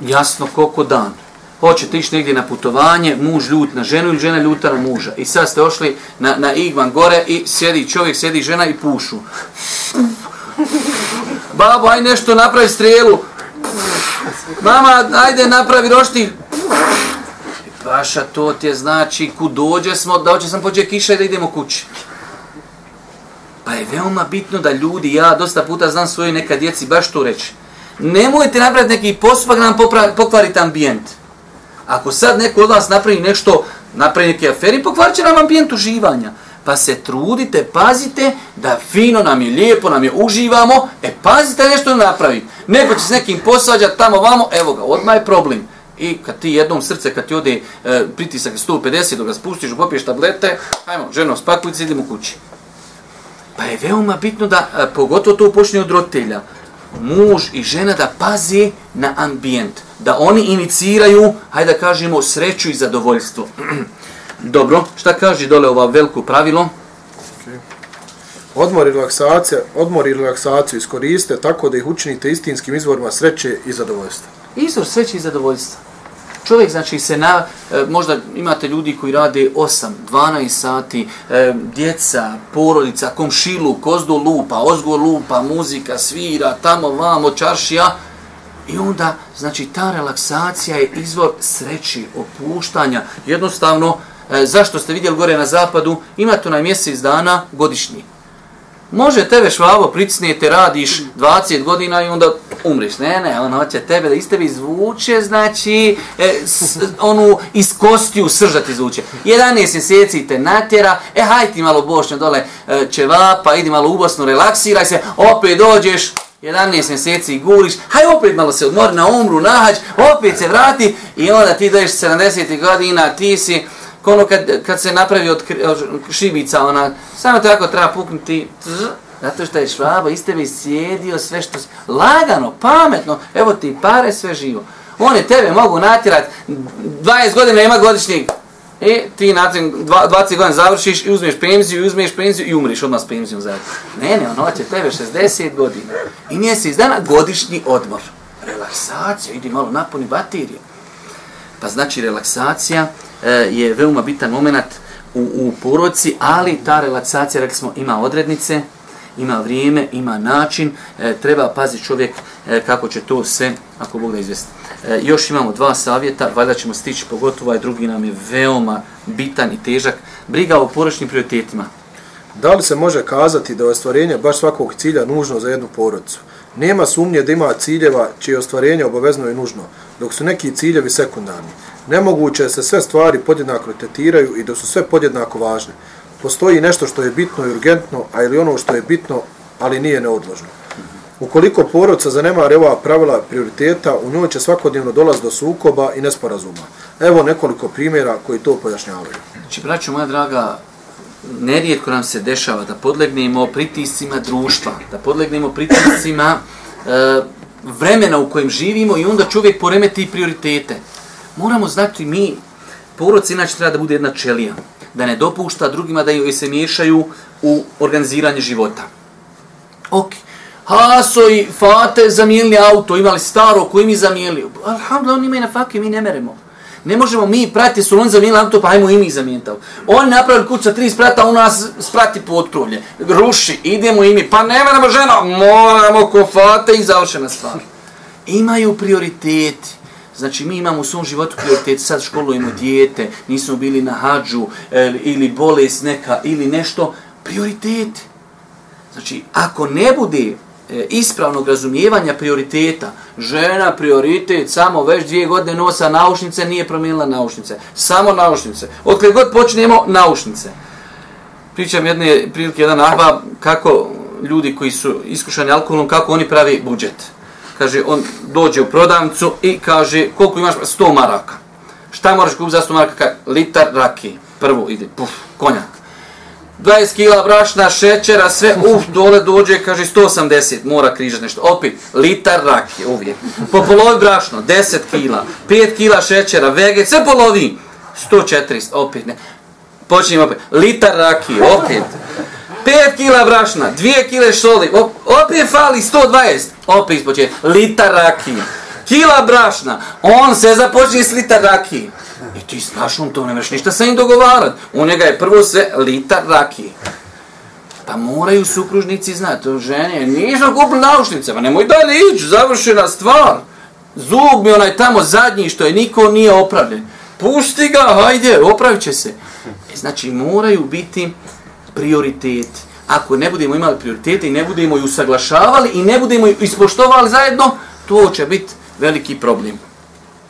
Jasno koliko dan. Hoćete ići negdje na putovanje, muž ljut na ženu ili žena ljuta na muža. I sad ste ošli na, na Igman gore i sjedi čovjek, sjedi žena i pušu. Babo, aj nešto napravi strelu. Mama, ajde napravi rošti. Paša, to ti je znači, ku dođe smo, da hoće sam pođe kiša i da idemo kući. Pa je veoma bitno da ljudi, ja dosta puta znam svoje neka djeci baš to reći. Nemojte napraviti neki postupak da nam pokvariti ambijent. Ako sad neko od vas napravi nešto, napravi neke aferi, pokvarit će nam ambijent uživanja pa se trudite, pazite da fino nam je lijepo, nam je uživamo, e pazite nešto ne napravi. Neko će s nekim posvađati tamo vamo, evo ga, odmah je problem. I kad ti jednom srce, kad ti ode e, pritisak 150, dok ga spustiš, popiješ tablete, hajmo, ženo, spakujte, idemo kući. Pa je veoma bitno da, e, pogotovo to počne od roditelja, muž i žena da pazi na ambijent, da oni iniciraju, hajde da kažemo, sreću i zadovoljstvo. Dobro, šta kaže dole ova veliko pravilo? Odmor i relaksacija, odmor i relaksaciju iskoriste tako da ih učinite istinskim izvorima sreće i zadovoljstva. Izvor sreće i zadovoljstva. Čovjek, znači, se na, e, možda imate ljudi koji rade 8, 12 sati, e, djeca, porodica, komšilu, kozdo lupa, ozgo lupa, muzika, svira, tamo, vamo, čaršija. I onda, znači, ta relaksacija je izvor sreći, opuštanja. Jednostavno, e, zašto ste vidjeli gore na zapadu, ima to na mjesec dana godišnji. Može tebe švabo pricnijete, radiš 20 godina i onda umriš. Ne, ne, on hoće tebe da iz tebe izvuče, znači, e, s, onu iz kostiju sržati izvuče. 11 mjeseci te natjera, e, haj ti malo bošnja dole e, ćevapa, idi malo u Bosnu, relaksiraj se, opet dođeš, 11 mjeseci guriš, haj opet malo se odmori na umru, nahađ, opet se vrati i onda ti dođeš 70 godina, ti si, ono kad, kad se napravi od, šibica, ona, samo tako treba puknuti, tzz, zato što je švabo iz tebe sjedio sve što si, lagano, pametno, evo ti pare, sve živo. Oni tebe mogu natjerati, 20 godina ima godišnjeg, i ti nakon 20 godina završiš i uzmeš penziju, i uzmeš penziju i umriš odmah s penzijom zajedno. Ne, ne, ono će tebe 60 godina. I mjesec dana godišnji odmor. Relaksacija, idi malo napuni baterije. Pa znači relaksacija, E, je veoma bitan moment u, u porodci, ali ta relaksacija, rekli smo, ima odrednice, ima vrijeme, ima način, e, treba paziti čovjek e, kako će to sve, ako Bog da izvesti. E, još imamo dva savjeta, valjda ćemo stići, pogotovo ovaj drugi nam je veoma bitan i težak, briga o poročnim prioritetima. Da li se može kazati da je ostvarenje baš svakog cilja nužno za jednu porodcu? Nema sumnje da ima ciljeva čije ostvarenje obavezno i nužno, dok su neki ciljevi sekundarni. Nemoguće je se sve stvari podjednako tretiraju i da su sve podjednako važne. Postoji nešto što je bitno i urgentno, a ili ono što je bitno, ali nije neodložno. Ukoliko porodca zanemare ova pravila prioriteta, u njoj će svakodnevno dolaz do sukoba i nesporazuma. Evo nekoliko primjera koji to pojašnjavaju. Znači, braću moja draga, nerijetko nam se dešava da podlegnemo pritiscima društva, da podlegnemo pritiscima e, vremena u kojem živimo i onda čovjek poremeti prioritete moramo znati mi, porodica inače treba da bude jedna čelija, da ne dopušta drugima da joj se miješaju u organiziranje života. Ok, Haso i Fate zamijenili auto, imali staro koji mi zamijenili. Alhamdulillah, oni imaju na fakje, mi ne meremo. Ne možemo mi prati, su on zamijenili auto, pa ajmo i mi zamijeniti On napravi kuća tri sprata, on nas sprati potkrovlje. Ruši, idemo i mi. Pa ne moramo žena, moramo kofate i završena stvar. Imaju prioriteti. Znači, mi imamo u svom životu prioritet, sad školujemo dijete, nismo bili na hađu, e, ili bolest neka, ili nešto. Prioritet. Znači, ako ne bude E, ispravnog razumijevanja prioriteta, žena prioritet, samo već dvije godine nosa naušnice, nije promijenila naušnice. Samo naušnice. Od god počnemo, naušnice. Pričam jedne prilike, jedan ahba, kako ljudi koji su iskušani alkoholom, kako oni pravi budžet kaže, on dođe u prodavnicu i kaže, koliko imaš? 100 maraka. Šta moraš kupiti za 100 maraka? Litar rakije. Prvo ide, puf, konja 20 kila brašna, šećera, sve, uf, dole dođe, kaže 180, mora križat nešto. Opet, litar rakije, uvijek. Po polovi brašno, 10 kila, 5 kila šećera, vege, sve polovi. 140, opet ne. Počinjem opet, litar rakije, opet. 5 kila brašna, 2 kile soli, op, opet fali 120, opet ispočinje, litar rakije. Kila brašna, on se započinje s litar rakije. I ti znaš on to, ne nemaš ništa sa njim dogovarat. U njega je prvo sve litar rakije. Pa moraju supružnici znati, to žene, nisam kupili naušnice, pa nemoj dalje ići, završena stvar. Zub mi onaj tamo zadnji što je niko nije opravljen. Pusti ga, hajde, opravit će se. E, znači, moraju biti prioritet. Ako ne budemo imali prioritete i ne budemo ju usaglašavali i ne budemo ju ispoštovali zajedno, to će biti veliki problem.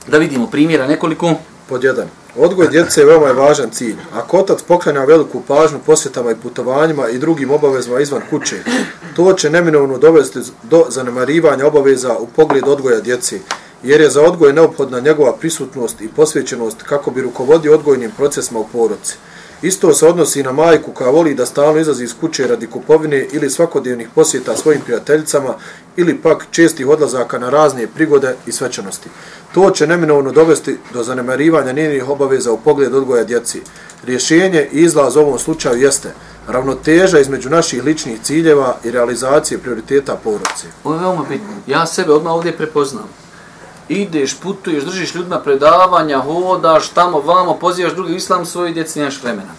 Da vidimo primjera nekoliko. Pod jedan. Odgoj djece je veoma je važan cilj. Ako otac poklanja veliku pažnju posjetama i putovanjima i drugim obavezama izvan kuće, to će neminovno dovesti do zanemarivanja obaveza u pogled odgoja djece, jer je za odgoj neophodna njegova prisutnost i posvećenost kako bi rukovodio odgojnim procesima u poroci. Isto se odnosi na majku koja voli da stalno izlazi iz kuće radi kupovine ili svakodnevnih posjeta svojim prijateljicama ili pak čestih odlazaka na razne prigode i svečanosti. To će neminovno dovesti do zanemarivanja njenih obaveza u pogled odgoja djeci. Rješenje i izlaz u ovom slučaju jeste ravnoteža između naših ličnih ciljeva i realizacije prioriteta porodice. Ovo je veoma bitno. Ja sebe odmah ovdje prepoznam. Ideš, putuješ, držiš ljudima predavanja, hodaš tamo, vamo, pozivaš drugi islam svoje djeci, nemaš vremena.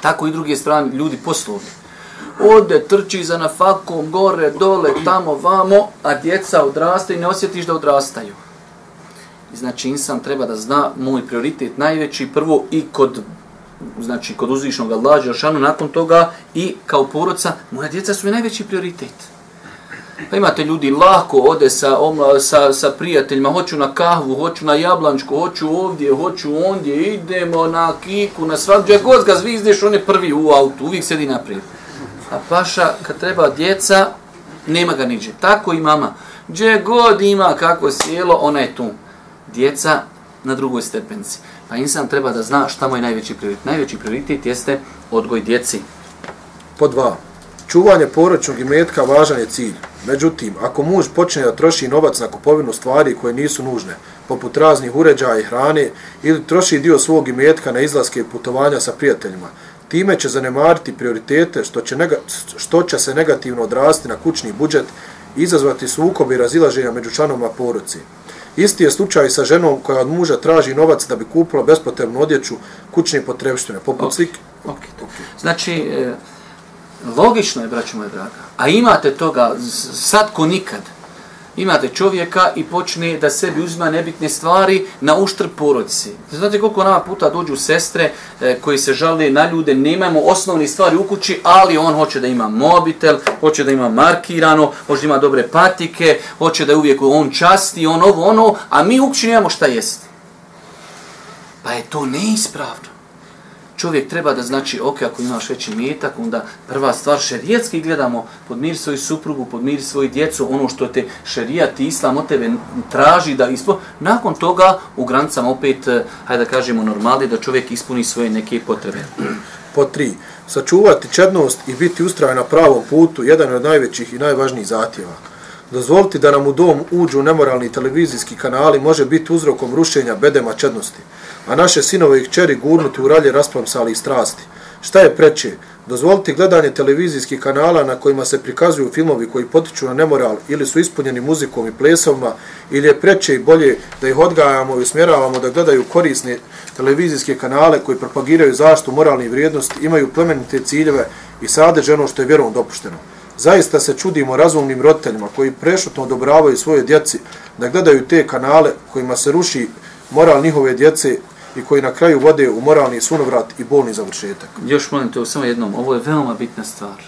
Tako i druge strane, ljudi poslovni. Ode, trči za nafakom, gore, dole, tamo, vamo, a djeca odrastaju i ne osjetiš da odrastaju. I znači insan treba da zna moj prioritet najveći prvo i kod znači kod uzvišnog Allaha Đelšanu, nakon toga i kao poroca, moja djeca su mi najveći prioritet. Pa imate ljudi lako ode sa, omla, sa, sa prijateljima, hoću na kahvu, hoću na jablančku, hoću ovdje, hoću ondje, idemo na kiku, na svak, god ga zvizdeš, on je prvi u autu, uvijek sedi naprijed. A paša, kad treba djeca, nema ga niđe. Tako i mama. Gdje god ima kako sjelo, ona je tu. Djeca na drugoj stepenci. Pa insan treba da zna šta mu je najveći prioritet. Najveći prioritet jeste odgoj djeci. Po dva. Čuvanje poročnog imetka važan je cilj. Međutim, ako muž počne da troši novac na kupovinu stvari koje nisu nužne, poput raznih uređaja i hrane, ili troši dio svog imetka na izlaske i putovanja sa prijateljima, time će zanemariti prioritete što će, nega, što će se negativno odrasti na kućni budžet i izazvati sukob i razilaženja među članoma poroci. Isti je slučaj sa ženom koja od muža traži novac da bi kupila bespotrebnu odjeću kućne potrebštine, poput okay. slike. Okay. Znači, e, logično je, braćo moje draga, a imate toga sad ko nikad, imate čovjeka i počne da sebi uzima nebitne stvari na uštrb porodici. Znate koliko nama puta dođu sestre e, koji se žale na ljude, nemamo osnovne stvari u kući, ali on hoće da ima mobitel, hoće da ima markirano, hoće da ima dobre patike, hoće da je uvijek on časti, on ovo, ono, a mi u kući nemamo šta jesti. Pa je to neispravno čovjek treba da znači, ok, ako imaš veći metak, onda prva stvar, šerijetski gledamo, podmiri svoju suprugu, podmiri svoju djecu, ono što te šerijat i islam od tebe traži da ispo, nakon toga u granicama opet, eh, hajde da kažemo, normali, da čovjek ispuni svoje neke potrebe. Po tri, sačuvati čednost i biti ustrajen na pravom putu, jedan od najvećih i najvažnijih zatjeva. Dozvoliti da nam u dom uđu nemoralni televizijski kanali može biti uzrokom rušenja bedema čednosti a naše sinove i kćeri gurnuti u ralje rasplamsali i strasti. Šta je preče? Dozvoliti gledanje televizijskih kanala na kojima se prikazuju filmovi koji potiču na nemoral ili su ispunjeni muzikom i plesovima ili je preče i bolje da ih odgajamo i usmjeravamo da gledaju korisne televizijske kanale koji propagiraju zaštu moralnih vrijednosti, imaju plemenite ciljeve i sadeže ono što je vjerom dopušteno. Zaista se čudimo razumnim roditeljima koji prešutno odobravaju svoje djeci da gledaju te kanale kojima se ruši moral njihove djece i koji na kraju vode u moralni sunovrat i bolni završetak. Još molim te, samo jednom, ovo je veoma bitna stvar.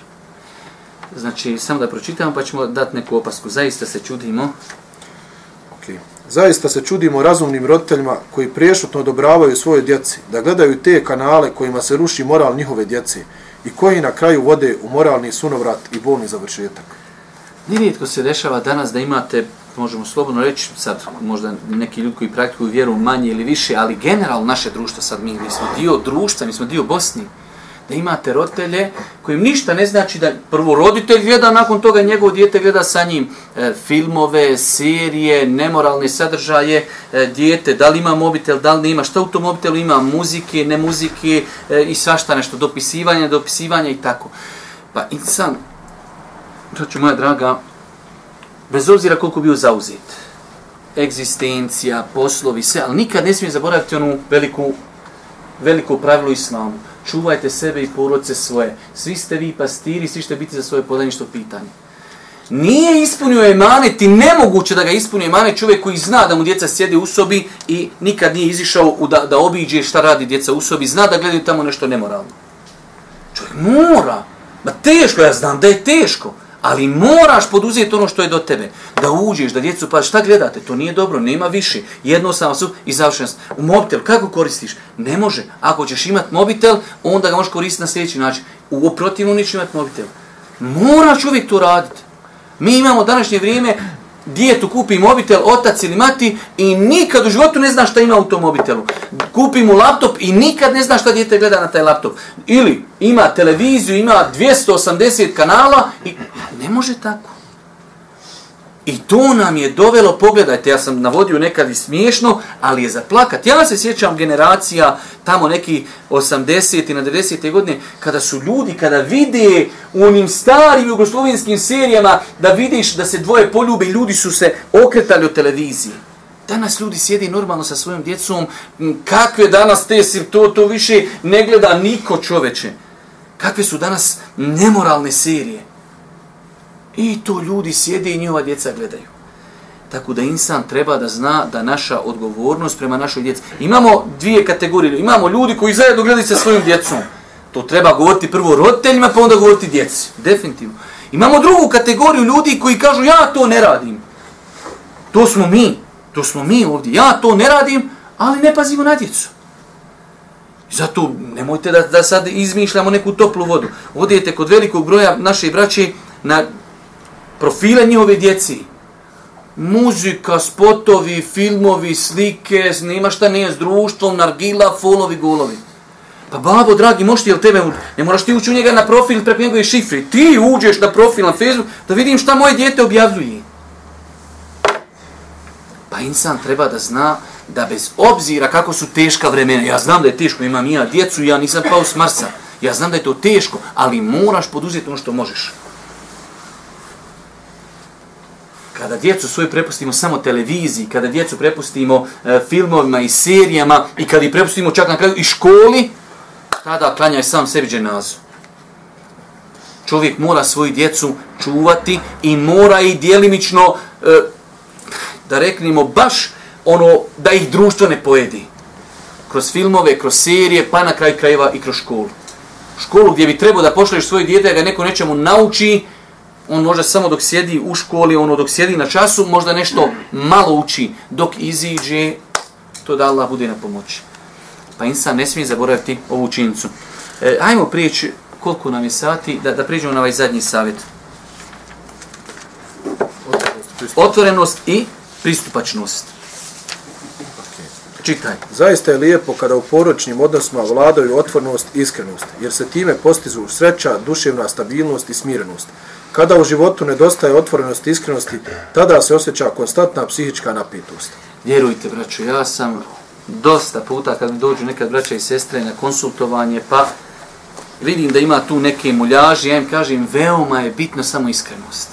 Znači, samo da pročitamo pa ćemo dati neku opasku. Zaista se čudimo. Okay. Zaista se čudimo razumnim roditeljima koji priješutno odobravaju svoje djeci da gledaju te kanale kojima se ruši moral njihove djece i koji na kraju vode u moralni sunovrat i bolni završetak. Nije Nirijetko se dešava danas da imate možemo slobodno reći, sad možda neki ljudi koji praktikuju vjeru manje ili više, ali generalno naše društvo, sad mi, mi smo dio društva, mi smo dio Bosni, Da imate roditelje kojim ništa ne znači da prvo roditelj gleda, nakon toga njegovo dijete gleda sa njim e, filmove, serije, nemoralne sadržaje, e, dijete, da li ima mobitel, da li ne ima, šta u tom mobitelu ima, muzike, ne muzike e, i svašta nešto, dopisivanje, dopisivanje i tako. Pa insan, to ću moja draga, bez obzira koliko bio zauzet, egzistencija, poslovi, sve, ali nikad ne smije zaboraviti onu veliku, veliku pravilu islamu. Čuvajte sebe i porodice svoje. Svi ste vi pastiri, svi ćete biti za svoje podaništvo pitanje. Nije ispunio emanet i nemoguće da ga ispuni emanet čovjek koji zna da mu djeca sjede u sobi i nikad nije izišao u da, da obiđe šta radi djeca u sobi, zna da gledaju tamo nešto nemoralno. Čovjek mora. Ma teško, ja znam da je teško. Ali moraš poduzeti ono što je do tebe. Da uđeš, da djecu pa šta gledate, to nije dobro, nema više. Jedno samo su i završen U mobitel, kako koristiš? Ne može. Ako ćeš imati mobitel, onda ga možeš koristiti na sljedeći način. U protivnom nećeš imati mobitel. Moraš uvijek to raditi. Mi imamo današnje vrijeme, djetu kupi mobitel, otac ili mati i nikad u životu ne zna šta ima u tom mobitelu. Kupi mu laptop i nikad ne zna šta djete gleda na taj laptop. Ili ima televiziju, ima 280 kanala i ne može tako. I to nam je dovelo, pogledajte, ja sam navodio nekad i smiješno, ali je zaplakat. Ja se sjećam generacija tamo neki 80. i na 90. godine, kada su ljudi, kada vide u onim starim jugoslovenskim serijama, da vidiš da se dvoje poljube i ljudi su se okretali od televizije. Danas ljudi sjedi normalno sa svojim djecom, kakve danas te si, to, to više ne gleda niko čoveče. Kakve su danas nemoralne serije. I to ljudi sjede i njihova djeca gledaju. Tako da insan treba da zna da naša odgovornost prema našoj djeci. Imamo dvije kategorije. Imamo ljudi koji zajedno gledaju sa svojim djecom. To treba govoriti prvo roditeljima, pa onda govoriti djeci. Definitivno. Imamo drugu kategoriju ljudi koji kažu ja to ne radim. To smo mi. To smo mi ovdje. Ja to ne radim, ali ne pazimo na djecu. Zato nemojte da, da sad izmišljamo neku toplu vodu. Odijete kod velikog broja naše braće na profile njihove djeci. Muzika, spotovi, filmovi, slike, snima šta nije s društvom, nargila, folovi, golovi. Pa babo, dragi, možeš ti, jel tebe, ne moraš ti ući u njega na profil preko njegove šifre. Ti uđeš na profil na Facebook da vidim šta moje djete objavljuje. Pa insan treba da zna da bez obzira kako su teška vremena, ja znam da je teško, imam ja djecu, ja nisam pao s Marsa, ja znam da je to teško, ali moraš poduzeti ono što možeš. Kada djecu svoju prepustimo samo televiziji, kada djecu prepustimo e, filmovima i serijama i kada ih prepustimo čak na kraju i školi, tada klanjaj sam sebi dženazu. Čovjek mora svoju djecu čuvati i mora i dijelimično, e, da reknemo, baš ono da ih društvo ne pojedi. Kroz filmove, kroz serije, pa na kraj krajeva i kroz školu. Školu gdje bi trebao da pošleš svoje djete, da ga neko nečemu nauči, on može samo dok sjedi u školi, ono dok sjedi na času, možda nešto malo uči, dok iziđe, to da Allah bude na pomoći. Pa insan ne smije zaboraviti ovu činjicu. E, ajmo prijeći koliko nam je sati, da, da prijeđemo na ovaj zadnji savjet. Otvorenost i pristupačnost. Čitaj. Zaista je lijepo kada u poročnim odnosima vladaju otvornost i iskrenost, jer se time postizu sreća, duševna stabilnost i smirenost. Kada u životu nedostaje otvorenosti i iskrenosti, tada se osjeća konstantna psihička napitost. Vjerujte, braću, ja sam dosta puta kad mi dođu nekad braća i sestre na konsultovanje, pa vidim da ima tu neke muljaži, ja im kažem, veoma je bitno samo iskrenost.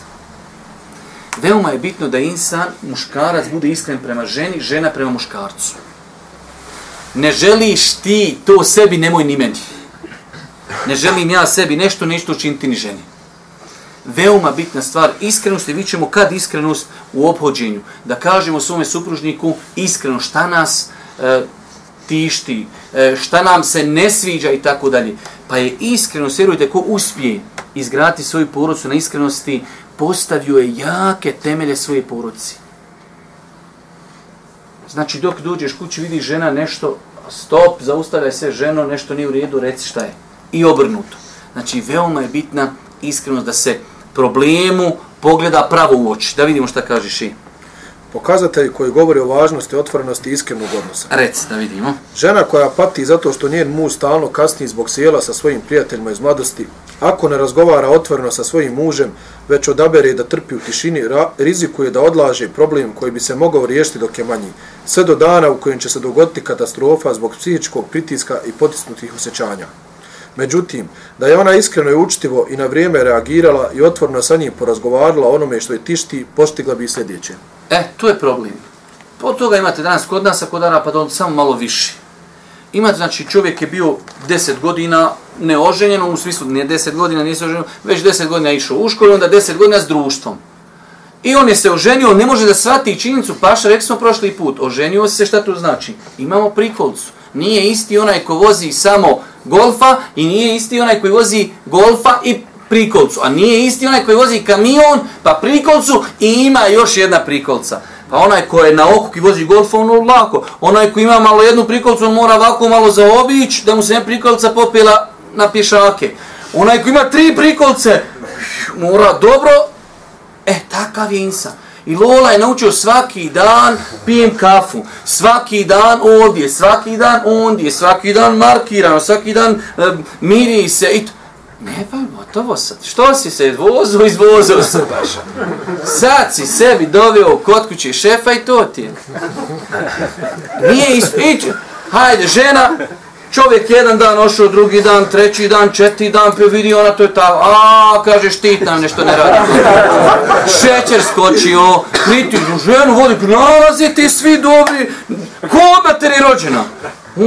Veoma je bitno da insan, muškarac, bude iskren prema ženi, žena prema muškarcu. Ne želiš ti to sebi, nemoj ni meni. Ne želim ja sebi nešto, nešto učiniti ni ženi veoma bitna stvar iskrenost i vi ćemo kad iskrenost u obhođenju. Da kažemo svome supružniku iskreno šta nas e, tišti e, šta nam se ne sviđa i tako dalje. Pa je iskreno vjerujte ko uspije izgrati svoju porodcu na iskrenosti postavio je jake temelje svoje porodci znači dok dođeš kući vidi žena nešto stop zaustavlja se ženo nešto nije u redu reci šta je. I obrnuto. Znači veoma je bitna iskrenost da se problemu pogleda pravo u oči. Da vidimo šta kažeš i. Pokazatelji koji govore o važnosti otvorenosti i iskrenog odnosa. Rec, da vidimo. Žena koja pati zato što njen muž stalno kasni zbog sjela sa svojim prijateljima iz mladosti, ako ne razgovara otvoreno sa svojim mužem, već odabere da trpi u tišini, ra- rizikuje da odlaže problem koji bi se mogao riješiti dok je manji, sve do dana u kojem će se dogoditi katastrofa zbog psihičkog pritiska i potisnutih osjećanja. Međutim, da je ona iskreno i učtivo i na vrijeme reagirala i otvorno sa njim porazgovarala onome što je tišti, postigla bi i sljedeće. E, tu je problem. Po toga imate danas kod nas, a kod dana pa da on samo malo više. Imate, znači, čovjek je bio 10 godina neoženjen, u smislu nije 10 godina, nije se oženio, već 10 godina je išao u školu, onda 10 godina s društvom. I on je se oženio, on ne može da shvati činjenicu, paša, rekli smo prošli put, oženio se, šta to znači? Imamo prikolcu. Nije isti onaj ko vozi samo golfa i nije isti onaj koji vozi golfa i prikolcu. A nije isti onaj koji vozi kamion, pa prikolcu i ima još jedna prikolca. Pa onaj ko je na oku i vozi golfa, ono lako. Onaj ko ima malo jednu prikolcu, on mora ovako malo zaobić, da mu se ne prikolca popela na pješake. Onaj ko ima tri prikolce, mora dobro, e, takav je insan. I Lola je naučio svaki dan pijem kafu, svaki dan ovdje, svaki dan ondje, svaki dan markirano, svaki dan e, miri se i to. Ne pa, gotovo sad. Što si se vozo, izvozo se baš. Sad si sebi doveo kod kuće šefa i to ti je. Nije ispić. Hajde, žena, čovjek jedan dan ošao, drugi dan, treći dan, četiri dan, pa vidi ona to je ta, a kaže štit nam nešto ne radi. Šećer skočio, niti ženu vodi, nalazi ti svi dobri, ko materi rođena?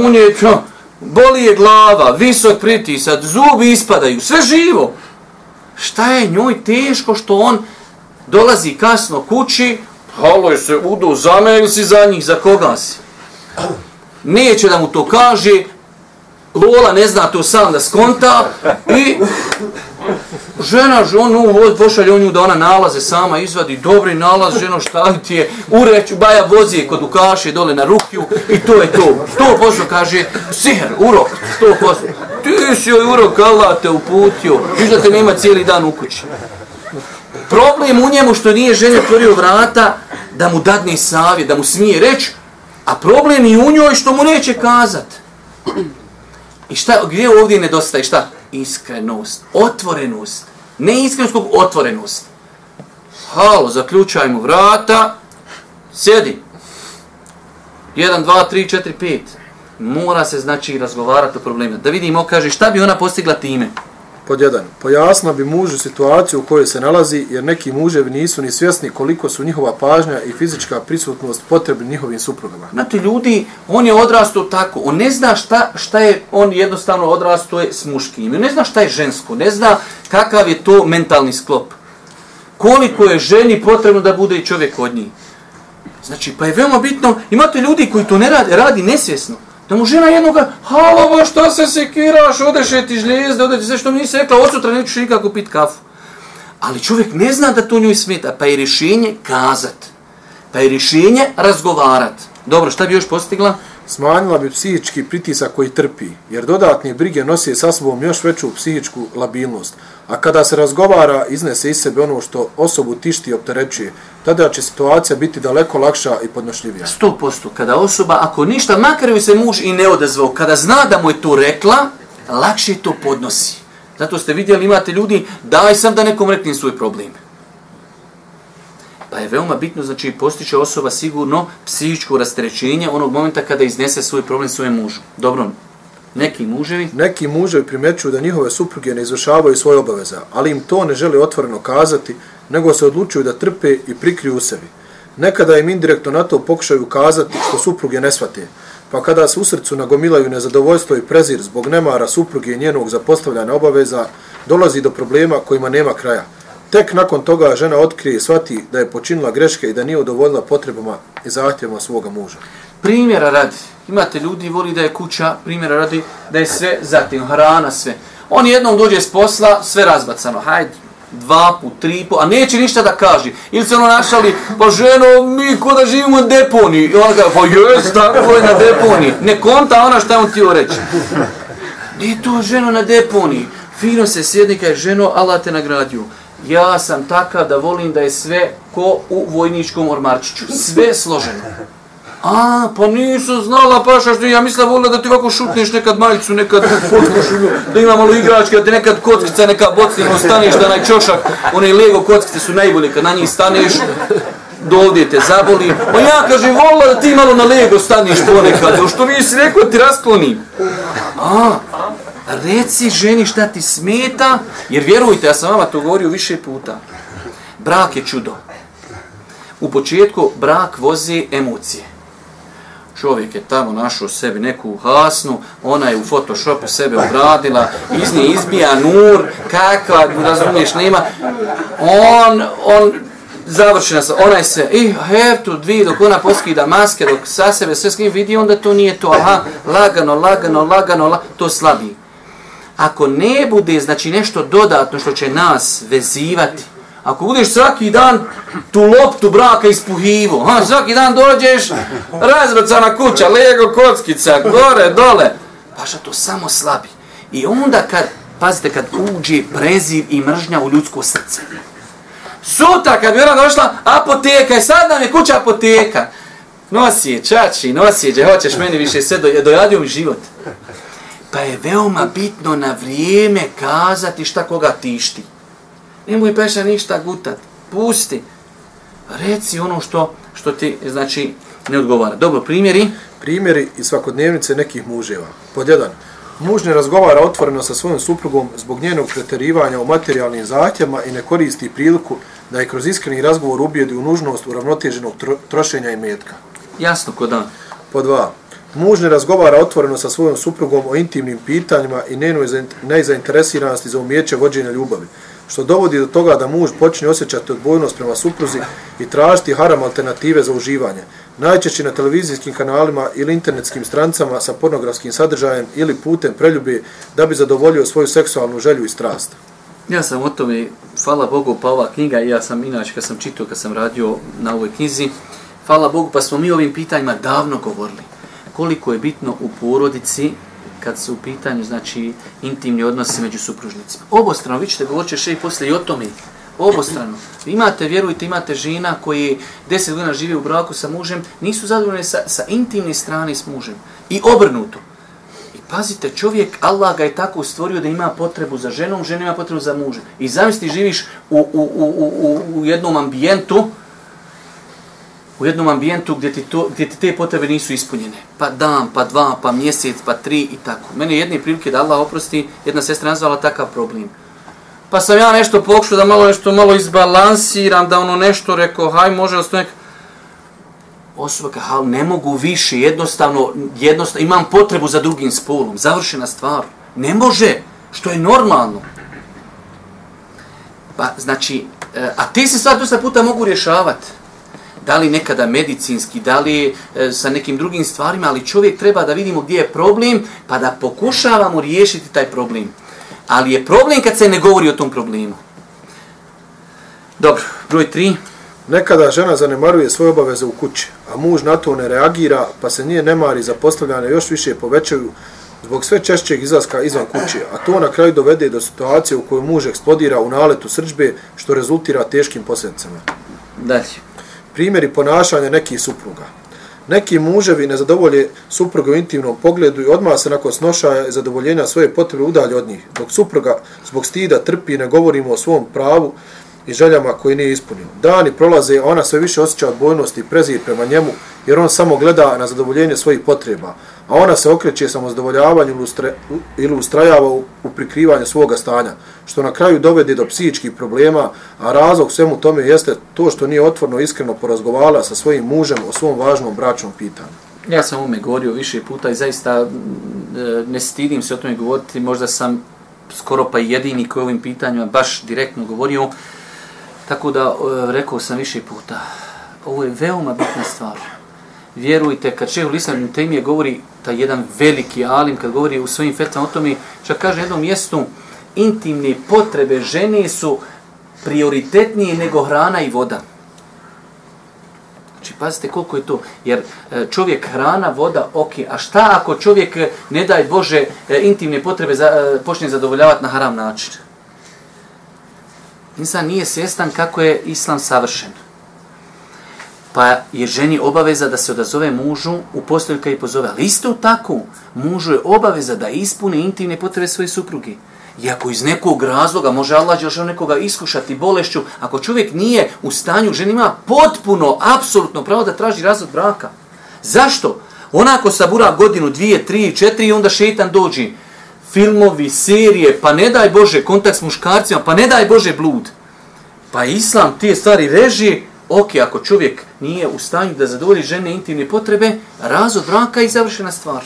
On je, čo, boli je glava, visok pritisak, zubi ispadaju, sve živo. Šta je njoj teško što on dolazi kasno kući, halo se udu za me ili si za njih, za koga si? Neće da mu to kaže, Lola ne zna to sam da skonta i žena žonu pošalje on nju da ona nalaze sama izvadi dobri nalaz ženo šta ti je? Ureću baja vozi je kod ukaše dole na rukju i to je to. To poslo kaže sihr urok to poslo ti si joj urok Allah te uputio. Viš da te nema cijeli dan u kući. Problem u njemu što nije ženja otvorio vrata da mu dadne savjet da mu smije reći a problem i u njoj što mu neće kazati I šta, gdje ovdje nedostaje, šta? Iskrenost, otvorenost. Ne iskrenost, kog otvorenost. Halo, zaključajmo vrata, sjedi. 1, 2, 3, 4, 5. Mora se, znači, razgovarati o problemima. Da vidimo, kaže, šta bi ona postigla time? Pod jedan, pojasna bi mužu situaciju u kojoj se nalazi, jer neki muževi nisu ni svjesni koliko su njihova pažnja i fizička prisutnost potrebni njihovim suprugama. Znate, ljudi, on je odrastao tako, on ne zna šta, šta je, on jednostavno odrastao je s muškim, on ne zna šta je žensko, ne zna kakav je to mentalni sklop. Koliko je ženi potrebno da bude i čovjek od njih. Znači, pa je veoma bitno, imate ljudi koji to ne radi, radi nesvjesno. Da mu žena jednoga, halo, ba, šta se sekiraš, odeš je ti žlijezde, odeš sve što mi nisi rekla, od sutra neću nikako pit kafu. Ali čovjek ne zna da to njoj smeta, pa je rješenje kazat. Pa je rješenje razgovarat. Dobro, šta bi još postigla? Smanjila bi psihički pritisak koji trpi, jer dodatne brige nosi sa sobom još veću psihičku labilnost. A kada se razgovara, iznese iz sebe ono što osobu tišti i opterećuje, tada će situacija biti daleko lakša i podnošljivija. 100%. Kada osoba, ako ništa, makar joj se muž i ne odezvao, kada zna da mu je to rekla, lakše to podnosi. Zato ste vidjeli, imate ljudi, daj sam da nekom reknem svoj problem. Pa je veoma bitno, znači, postiće osoba sigurno psihičko rastrećenje onog momenta kada iznese svoj problem svojem mužu. Dobro, neki muževi, Neki muževi primećuju da njihove supruge ne izvršavaju svoje obaveze, ali im to ne žele otvoreno kazati, nego se odlučuju da trpe i prikriju u sebi. Nekada im indirektno na to pokušaju kazati što supruge ne svate, pa kada se u srcu nagomilaju nezadovoljstvo i prezir zbog nemara supruge i njenog zapostavljanja obaveza, dolazi do problema kojima nema kraja. Tek nakon toga žena otkrije i shvati da je počinila greške i da nije udovoljila potrebama i zahtjevama svoga muža. primjera radi, imate ljudi, voli da je kuća, primjera radi, da je sve zatim, hrana, sve. On jednom dođe s posla, sve razbacano, hajde, dva put, tri put, a neće ništa da kaže. Ili se ono našali, pa ženo, mi ko da živimo na deponiji. I ona kaže, pa jes, tako je na deponiji. Ne konta ona šta on ti reći. Gdje je to ženo na deponiji? Fino se sjedni, kaže, ženo, Allah te nagradio. Ja sam takav da volim da je sve ko u vojničkom ormarčiću. Sve složeno. A, pa nisam znala paša što ja mislila volila da ti ovako šutneš nekad majicu, nekad kocku, ono, da ima malo igračke, da ti nekad kockica, neka bocnimo, staneš da onaj čošak, one lego kockice su najbolje, kad na njih staneš, do ovdje te zaboli. Pa ja kaže, volila da ti malo na lego staniš ponekad, ono što nisi rekao ti rasklonim. A, reci ženi šta ti smeta, jer vjerujte, ja sam vama to govorio više puta. Brak je čudo. U početku brak vozi emocije čovjek je tamo našao sebi neku hasnu, ona je u Photoshopu sebe obradila, iz nje izbija nur, kakva, razumiješ, nema, on, on, završena sa, onaj se, i have to dvi, dok ona poskida maske, dok sa sebe sve skim vidi, onda to nije to, aha, lagano, lagano, lagano, la, to slabi. Ako ne bude, znači nešto dodatno što će nas vezivati, Ako budeš svaki dan tu loptu braka ispuhivo, ha, svaki dan dođeš, razbacana kuća, lego kockica, gore, dole, pa što to samo slabi. I onda kad, pazite, kad uđe preziv i mržnja u ljudsko srce. Sutra kad bi ona došla, apoteka, i sad nam je kuća apoteka. Nosi je, čači, nosi je, gdje hoćeš meni više sve, do, dojadio mi život. Pa je veoma bitno na vrijeme kazati šta koga tišti nemoj peša ništa gutat, pusti, reci ono što, što ti, znači, ne odgovara. Dobro, primjeri? Primjeri iz svakodnevnice nekih muževa. Pod jedan, muž ne razgovara otvoreno sa svojom suprugom zbog njenog preterivanja u materijalnim zahtjevima i ne koristi priliku da je kroz iskreni razgovor ubijedi u nužnost uravnoteženog tro trošenja i metka. Jasno, ko da. Pod dva, muž ne razgovara otvoreno sa svojom suprugom o intimnim pitanjima i njenoj nezainteresiranosti za umjeće vođenja ljubavi što dovodi do toga da muž počne osjećati odbojnost prema supruzi i tražiti haram alternative za uživanje, najčešće na televizijskim kanalima ili internetskim strancama sa pornografskim sadržajem ili putem preljube da bi zadovoljio svoju seksualnu želju i strast. Ja sam o tome, hvala Bogu, pa ova knjiga, ja sam inače kad sam čitao, kad sam radio na ovoj knjizi, hvala Bogu, pa smo mi ovim pitanjima davno govorili. Koliko je bitno u porodici kad su u pitanju, znači, intimni odnosi među supružnicima. Obostrano, vi ćete govorit ćeš i poslije i o tome. Obostrano. Imate, vjerujte, imate žena koji deset godina živi u braku sa mužem, nisu zadovoljne sa, sa intimne strane s mužem. I obrnuto. I pazite, čovjek, Allah ga je tako stvorio da ima potrebu za ženom, žena ima potrebu za mužem. I zamisli, živiš u, u, u, u, u jednom ambijentu, u jednom ambijentu gdje ti, to, gdje ti te potrebe nisu ispunjene. Pa dan, pa dva, pa mjesec, pa tri i tako. Mene jedne prilike da Allah oprosti, jedna sestra nazvala takav problem. Pa sam ja nešto pokušao da malo nešto malo izbalansiram, da ono nešto rekao, haj može ostane Osoba ka, hal, ne mogu više, jednostavno, jednostavno, imam potrebu za drugim spolom, završena stvar. Ne može, što je normalno. Pa, znači, e, a ti se sad dosta puta mogu rješavati da li nekada medicinski, da li e, sa nekim drugim stvarima, ali čovjek treba da vidimo gdje je problem, pa da pokušavamo riješiti taj problem. Ali je problem kad se ne govori o tom problemu. Dobro, broj tri. Nekada žena zanemaruje svoje obaveze u kući, a muž na to ne reagira, pa se nije nemari za postavljane još više povećaju zbog sve češćeg izlaska izvan kuće, a to na kraju dovede do situacije u kojoj muž eksplodira u naletu srđbe, što rezultira teškim posljedicama. Dalje primjeri ponašanja nekih supruga. Neki muževi ne zadovolje supruge u intimnom pogledu i odmah se nakon snošaja i zadovoljenja svoje potrebe udalje od njih, dok supruga zbog stida trpi ne govorimo o svom pravu i željama koji nije ispunio. Dani prolaze, a ona sve više osjeća odbojnost i prezir prema njemu, jer on samo gleda na zadovoljenje svojih potreba, a ona se okreće samo zadovoljavanju ili ustrajava u, u prikrivanju svoga stanja, što na kraju dovede do psihičkih problema, a razlog svemu tome jeste to što nije otvorno iskreno porazgovala sa svojim mužem o svom važnom bračnom pitanju. Ja sam ome govorio više puta i zaista e, ne stidim se o tome govoriti, možda sam skoro pa jedini koji ovim pitanjima baš direktno govorio, tako da e, rekao sam više puta, ovo je veoma bitna stvar vjerujte, kad šehu Lisan Temije govori, ta jedan veliki alim, kad govori u svojim fetvama o tome, čak kaže jednom mjestu, intimne potrebe žene su prioritetnije nego hrana i voda. Znači, pazite koliko je to, jer e, čovjek hrana, voda, ok, a šta ako čovjek, ne daj Bože, e, intimne potrebe za, počne zadovoljavati na haram način? Insan nije svjestan kako je islam savršen. Pa je ženi obaveza da se odazove mužu u postelju kada je pozove. Ali isto tako, mužu je obaveza da ispuni intimne potrebe svoje supruge. I ako iz nekog razloga može Allah Đelšan nekoga iskušati bolešću, ako čovjek nije u stanju, žena ima potpuno, apsolutno pravo da traži razvod braka. Zašto? Ona ako sabura godinu, dvije, tri, četiri i onda šetan dođi. Filmovi, serije, pa ne daj Bože kontakt s muškarcima, pa ne daj Bože blud. Pa islam tije stvari reži, ok, ako čovjek nije u stanju da zadovolji žene intimne potrebe, razvod braka i završena stvar.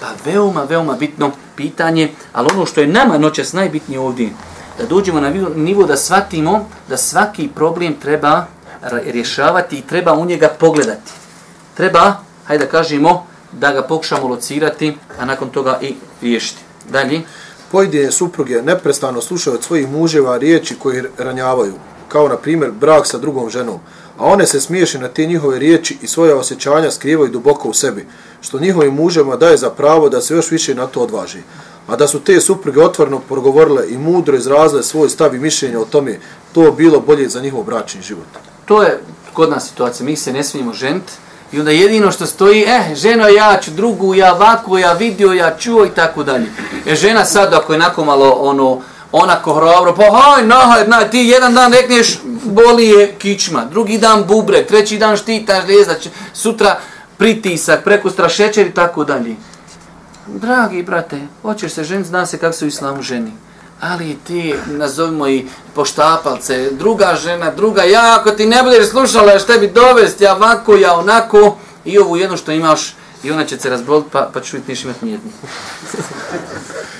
Pa veoma, veoma bitno pitanje, ali ono što je nama noćas najbitnije ovdje, da dođemo na nivo da shvatimo da svaki problem treba rješavati i treba u njega pogledati. Treba, hajde da kažemo, da ga pokušamo locirati, a nakon toga i riješiti. Dalje. Pojedine supruge neprestano slušaju od svojih muževa riječi koji ranjavaju, kao na primjer brak sa drugom ženom, a one se smiješi na te njihove riječi i svoje osjećanja skrivaju duboko u sebi, što njihovim muževima daje za pravo da se još više na to odvaži. A da su te supruge otvorno progovorile i mudro izrazile svoj stav i mišljenje o tome, to bilo bolje za njihov bračni život. To je kod nas situacija, mi se ne smijemo ženiti, I onda jedino što stoji, eh, ženo, ja ću drugu, ja ovako, ja vidio, ja čuo i tako dalje. E, žena sad, ako je nako malo, ono, onako hrabro, pa haj, nahaj, na, ti jedan dan rekneš, boli je kičma, drugi dan bubre, treći dan štita, žlijezda, sutra pritisak, preko šećer i tako dalje. Dragi brate, hoćeš se ženiti, zna se kako su islamu ženi. Ali ti, nazovimo i poštapalce, druga žena, druga, ja, ako ti ne budeš slušala, ja bi dovesti, ja ovako, ja onako, i ovu jednu što imaš, i ona će se razboliti, pa, pa ću vidjeti, niš imati nijednu.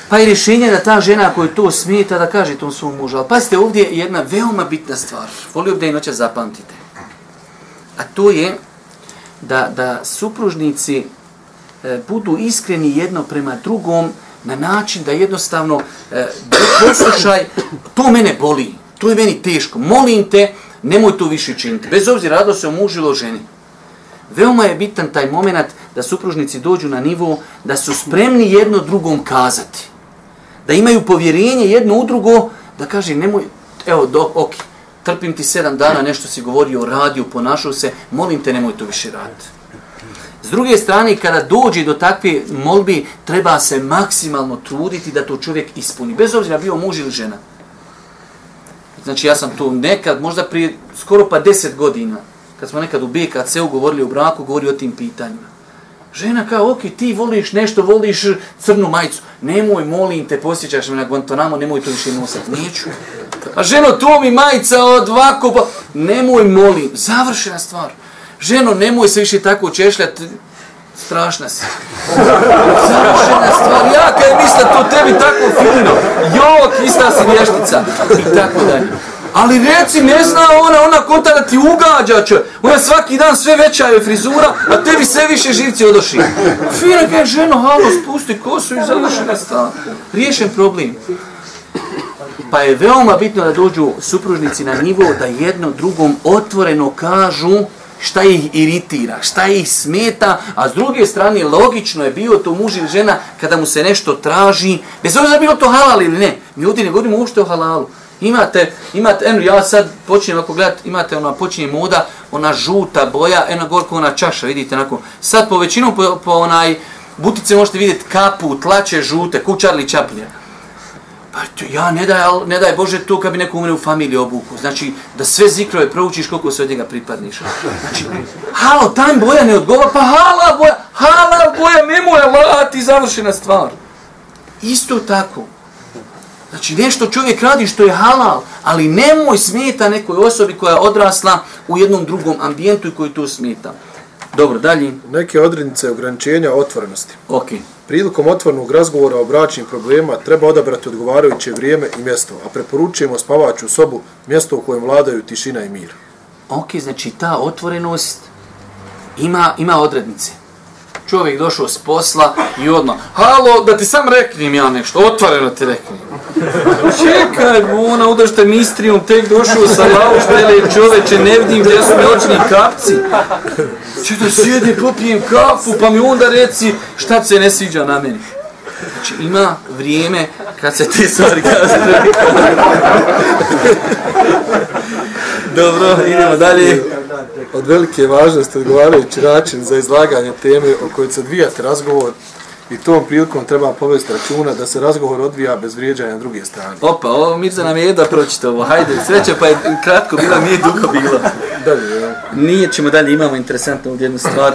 Pa i rješenje da ta žena koju to smita da kaže tom svom mužu. Ali pazite, ovdje je jedna veoma bitna stvar. Volio bi da i noća zapamtite. A to je da, da supružnici e, budu iskreni jedno prema drugom na način da jednostavno e, poslušaj, to mene boli, to je meni teško, molim te, nemoj to više činiti. Bez obzira rado se o mužu ili o ženi. Veoma je bitan taj moment da supružnici dođu na nivo da su spremni jedno drugom kazati da imaju povjerenje jedno u drugo, da kaže, nemoj, evo, do, ok, trpim ti sedam dana, nešto si govorio radio, ponašao se, molim te, nemoj to više raditi. S druge strane, kada dođe do takve molbi, treba se maksimalno truditi da to čovjek ispuni, bez obzira bio muž ili žena. Znači, ja sam tu nekad, možda prije skoro pa deset godina, kad smo nekad u BKC-u govorili o braku, govori o tim pitanjima. Žena kao, ok, ti voliš nešto, voliš crnu majicu. Nemoj, molim te, posjećaš me na Guantanamo, nemoj to više nosat. Neću. A ženo, to mi majica od ovako, pa... Nemoj, molim. Završena stvar. Ženo, nemoj se više tako češljati. Strašna si. Završena stvar. Ja kaj misla to tebi tako fino. Jok, ista si vještica. I tako dalje. Ali reci, ne zna ona, ona konta da ti ugađa će. Ona svaki dan sve veća je frizura, a tebi sve više živci odoši. Fina kaj ženo, halo, spusti kosu i završena stava. Riješen problem. Pa je veoma bitno da dođu supružnici na nivo da jedno drugom otvoreno kažu šta ih iritira, šta ih smeta, a s druge strane logično je bio to muž ili žena kada mu se nešto traži, bez obzira bilo to halal ili ne. Mi ljudi ne govorimo uopšte o halalu. Imate, imate, eno, ja sad počinjem ako gledat, imate ona počinje moda, ona žuta boja, eno gorko ona čaša, vidite, onako. Sad po većinom, po, po onaj, butice možete vidjeti kapu, tlače žute, kućarli čaplje. Pa ja ne daj, ne daj Bože to kad bi neko umre u familiji obuku. Znači, da sve zikrove proučiš koliko se od njega pripadniš. Znači, halo, tam boja ne odgovara, pa hala boja, hala boja, nemoj, Allah, ti završena stvar. Isto tako, Znači nešto čovjek radi što je halal, ali nemoj smeta nekoj osobi koja je odrasla u jednom drugom ambijentu i koji to smeta. Dobro, dalje. Neke odrednice ograničenja otvorenosti. Ok. Prilikom otvornog razgovora o bračnim problema treba odabrati odgovarajuće vrijeme i mjesto, a preporučujemo spavaću sobu, mjesto u kojem vladaju tišina i mir. Ok, znači ta otvorenost ima, ima odrednice čovjek došao s posla i odno, halo, da ti sam reknim ja nešto, otvoreno ti reknim. Čekaj, ona udašte mistrijom, tek došao sa lauštele, čoveče, ne vidim gdje su mi očni kapci. Če da popijem kafu, pa mi onda reci šta se ne sviđa na meni. Znači, ima vrijeme kad se te stvari kaže. Dobro, idemo dalje. Od velike važnosti odgovarajući način za izlaganje teme o kojoj se odvijate razgovor i tom prilikom treba povesti računa da se razgovor odvija bez vrijeđanja druge strane. Opa, ovo Mirza nam je jedva pročite ovo. Hajde, sreće pa je kratko bila, nije dugo bila. Dalje, ja. Nije ćemo dalje, imamo interesantnu ovdje jednu stvar.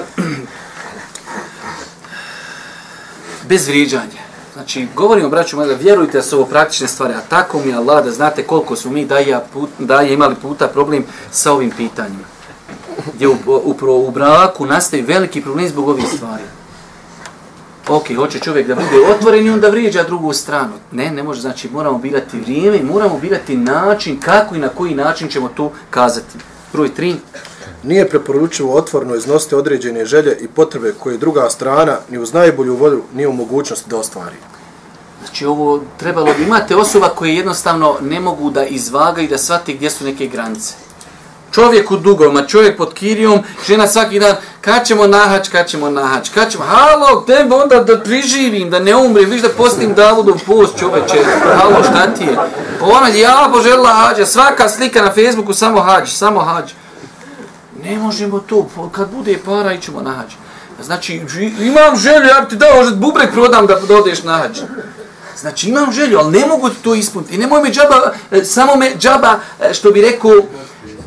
Bez vrijeđanja. Znači, govorimo, braću moja, da vjerujte da su ovo praktične stvari, a tako mi je Allah da znate koliko smo mi daje, put, daje imali puta problem sa ovim pitanjima. Gdje u, upravo u braku nastaje veliki problem zbog ovih stvari. Ok, hoće čovjek da bude otvoren i onda vrijeđa drugu stranu. Ne, ne može, znači moramo birati vrijeme i moramo birati način kako i na koji način ćemo to kazati. Broj tri. Nije preporučivo otvorno iznositi određene želje i potrebe koje druga strana ni uz najbolju volju nije u mogućnosti da ostvari. Znači ovo trebalo bi imate osoba koje jednostavno ne mogu da izvaga i da shvati gdje su neke granice. Čovjek u dugovima, čovjek pod kirijom, žena svaki dan, kad ćemo nahač, kad ćemo nahač, kad ćemo, halo, gdje onda da priživim, da ne umrem, viš da postim Davudov post čoveče, halo, šta ti je? Pa ona, ja poželila hađa, svaka slika na Facebooku, samo hađ, samo hađ. Ne možemo to, kad bude para, ićemo na hađ. Znači, imam želju, ja ti dao, bubrek prodam da odeš na hađ. Znači, imam želju, ali ne mogu to ispuniti. I nemoj me džaba, e, samo me džaba, e, što bi rekao,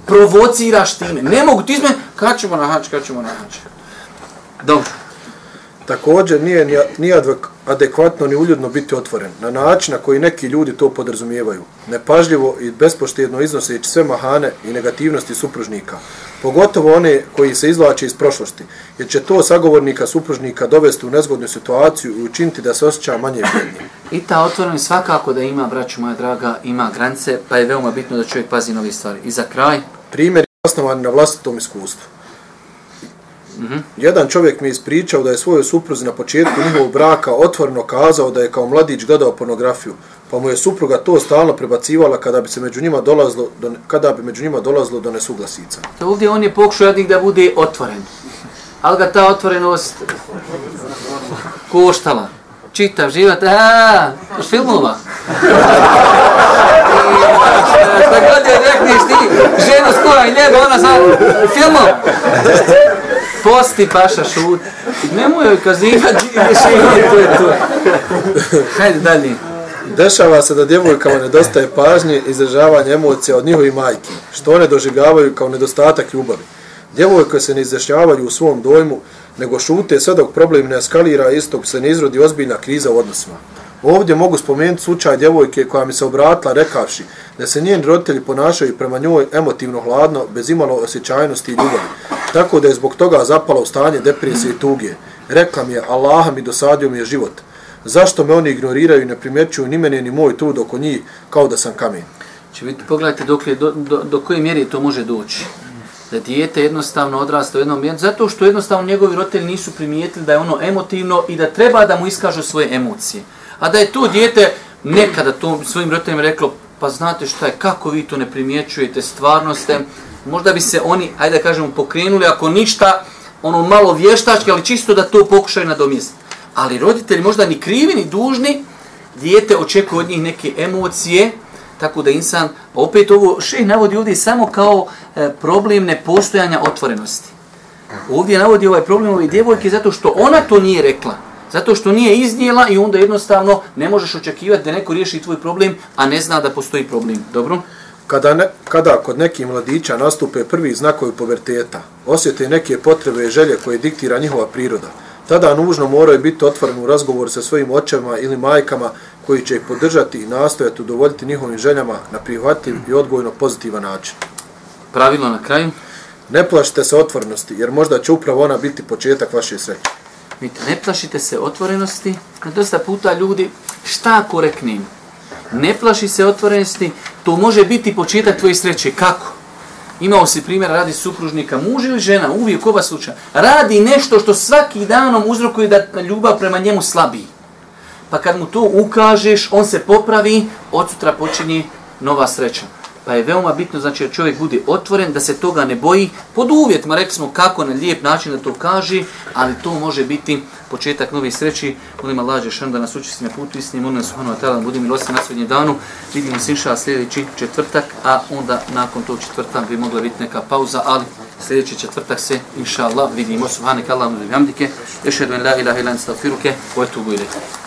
provociraš time. Ne mogu ti izme, kad ćemo na hač, kad ćemo na hač. Dobro. Također nije ni, adekvatno ni uljudno biti otvoren, na način na koji neki ljudi to podrazumijevaju, nepažljivo i bespoštedno iznoseći sve mahane i negativnosti supružnika, pogotovo one koji se izvlače iz prošlosti, jer će to sagovornika supružnika dovesti u nezgodnu situaciju i učiniti da se osjeća manje vrijednim. I ta otvorenost svakako da ima, braću moja draga, ima granice, pa je veoma bitno da čovjek pazi na ove stvari. I za kraj, Primjer je osnovan na vlastitom iskustvu. Mm -hmm. Jedan čovjek mi je ispričao da je svojoj supruzi na početku njihovog braka otvorno kazao da je kao mladić gledao pornografiju, pa mu je supruga to stalno prebacivala kada bi se među njima dolazlo do, kada bi među njima dolazlo do nesuglasica. To ovdje on je pokušao jednih da bude otvoren. Ali ga ta otvorenost koštala. Čitav život, a, filmova. Šta god je rekneš ti, ženu skora i njega, ona sa filmom. Posti paša šut. Nemoj joj kazivati, to je to. Hajde dalje. Dešava se da djevojkama nedostaje pažnje i izražavanje emocija od njihovi majki, što one doživljavaju kao nedostatak ljubavi. Djevojke se ne izrašnjavaju u svom dojmu, nego šute sve dok problem ne eskalira istog se ne izrodi ozbiljna kriza u odnosima. Ovdje mogu spomenuti slučaj djevojke koja mi se obratila rekavši da se njeni roditelji ponašaju prema njoj emotivno hladno, bez imalo osjećajnosti i ljubavi, tako da je zbog toga zapala u stanje depresije i tuge. Rekla mi je, Allaha mi dosadio mi je život. Zašto me oni ignoriraju i ne primjećuju ni mene ni moj trud oko njih kao da sam kamen? Če vidite, pogledajte dok je, do, do, do koje mjeri to može doći. Da dijete jednostavno odrasta u jednom mjestu, zato što jednostavno njegovi roditelji nisu primijetili da je ono emotivno i da treba da mu iskažu svoje emocije. A da je to dijete nekada to svojim roditeljima reklo, pa znate šta je, kako vi to ne primjećujete, stvarno ste, možda bi se oni, ajde da kažemo, pokrenuli, ako ništa, ono malo vještački, ali čisto da to pokušaju nadomjestiti. Ali roditelji možda ni krivi, ni dužni, dijete očekuje od njih neke emocije, tako da insan, pa opet ovo še navodi ovdje samo kao e, problem nepostojanja otvorenosti. Ovdje navodi ovaj problem ove djevojke zato što ona to nije rekla. Zato što nije iznijela i onda jednostavno ne možeš očekivati da neko riješi tvoj problem, a ne zna da postoji problem. Dobro? Kada, ne, kada kod nekih mladića nastupe prvi znakovi puberteta, osjete neke potrebe i želje koje diktira njihova priroda, tada nužno moraju biti otvoren u razgovor sa svojim očevima ili majkama koji će ih podržati i nastojati udovoljiti njihovim željama na prihvatljiv i odgojno pozitivan način. Pravilo na kraju? Ne plašite se otvornosti, jer možda će upravo ona biti početak vaše sreće. Vidite, ne plašite se otvorenosti. Na dosta puta ljudi, šta ako reknem? Ne plaši se otvorenosti, to može biti početak tvoje sreće. Kako? Imao si primjer, radi supružnika, muž ili žena, uvijek oba slučaja. Radi nešto što svaki danom uzrokuje da ljubav prema njemu slabi. Pa kad mu to ukažeš, on se popravi, od sutra počinje nova sreća. Pa je veoma bitno znači da čovjek bude otvoren, da se toga ne boji, pod uvjetima, rekli smo kako na lijep način da to kaže, ali to može biti početak nove sreći. Molim Allah Žešan da nas učesti na putu istini, molim nas Subhanu Atala, budem milosti na svodnje danu. Vidimo se inša sljedeći četvrtak, a onda nakon tog četvrta bi mogla biti neka pauza, ali sljedeći četvrtak se inša Allah vidimo. Subhanak Allahumma hamdike, ešhedu en la ilaha ilan astaghfiruke wa etubu ilike.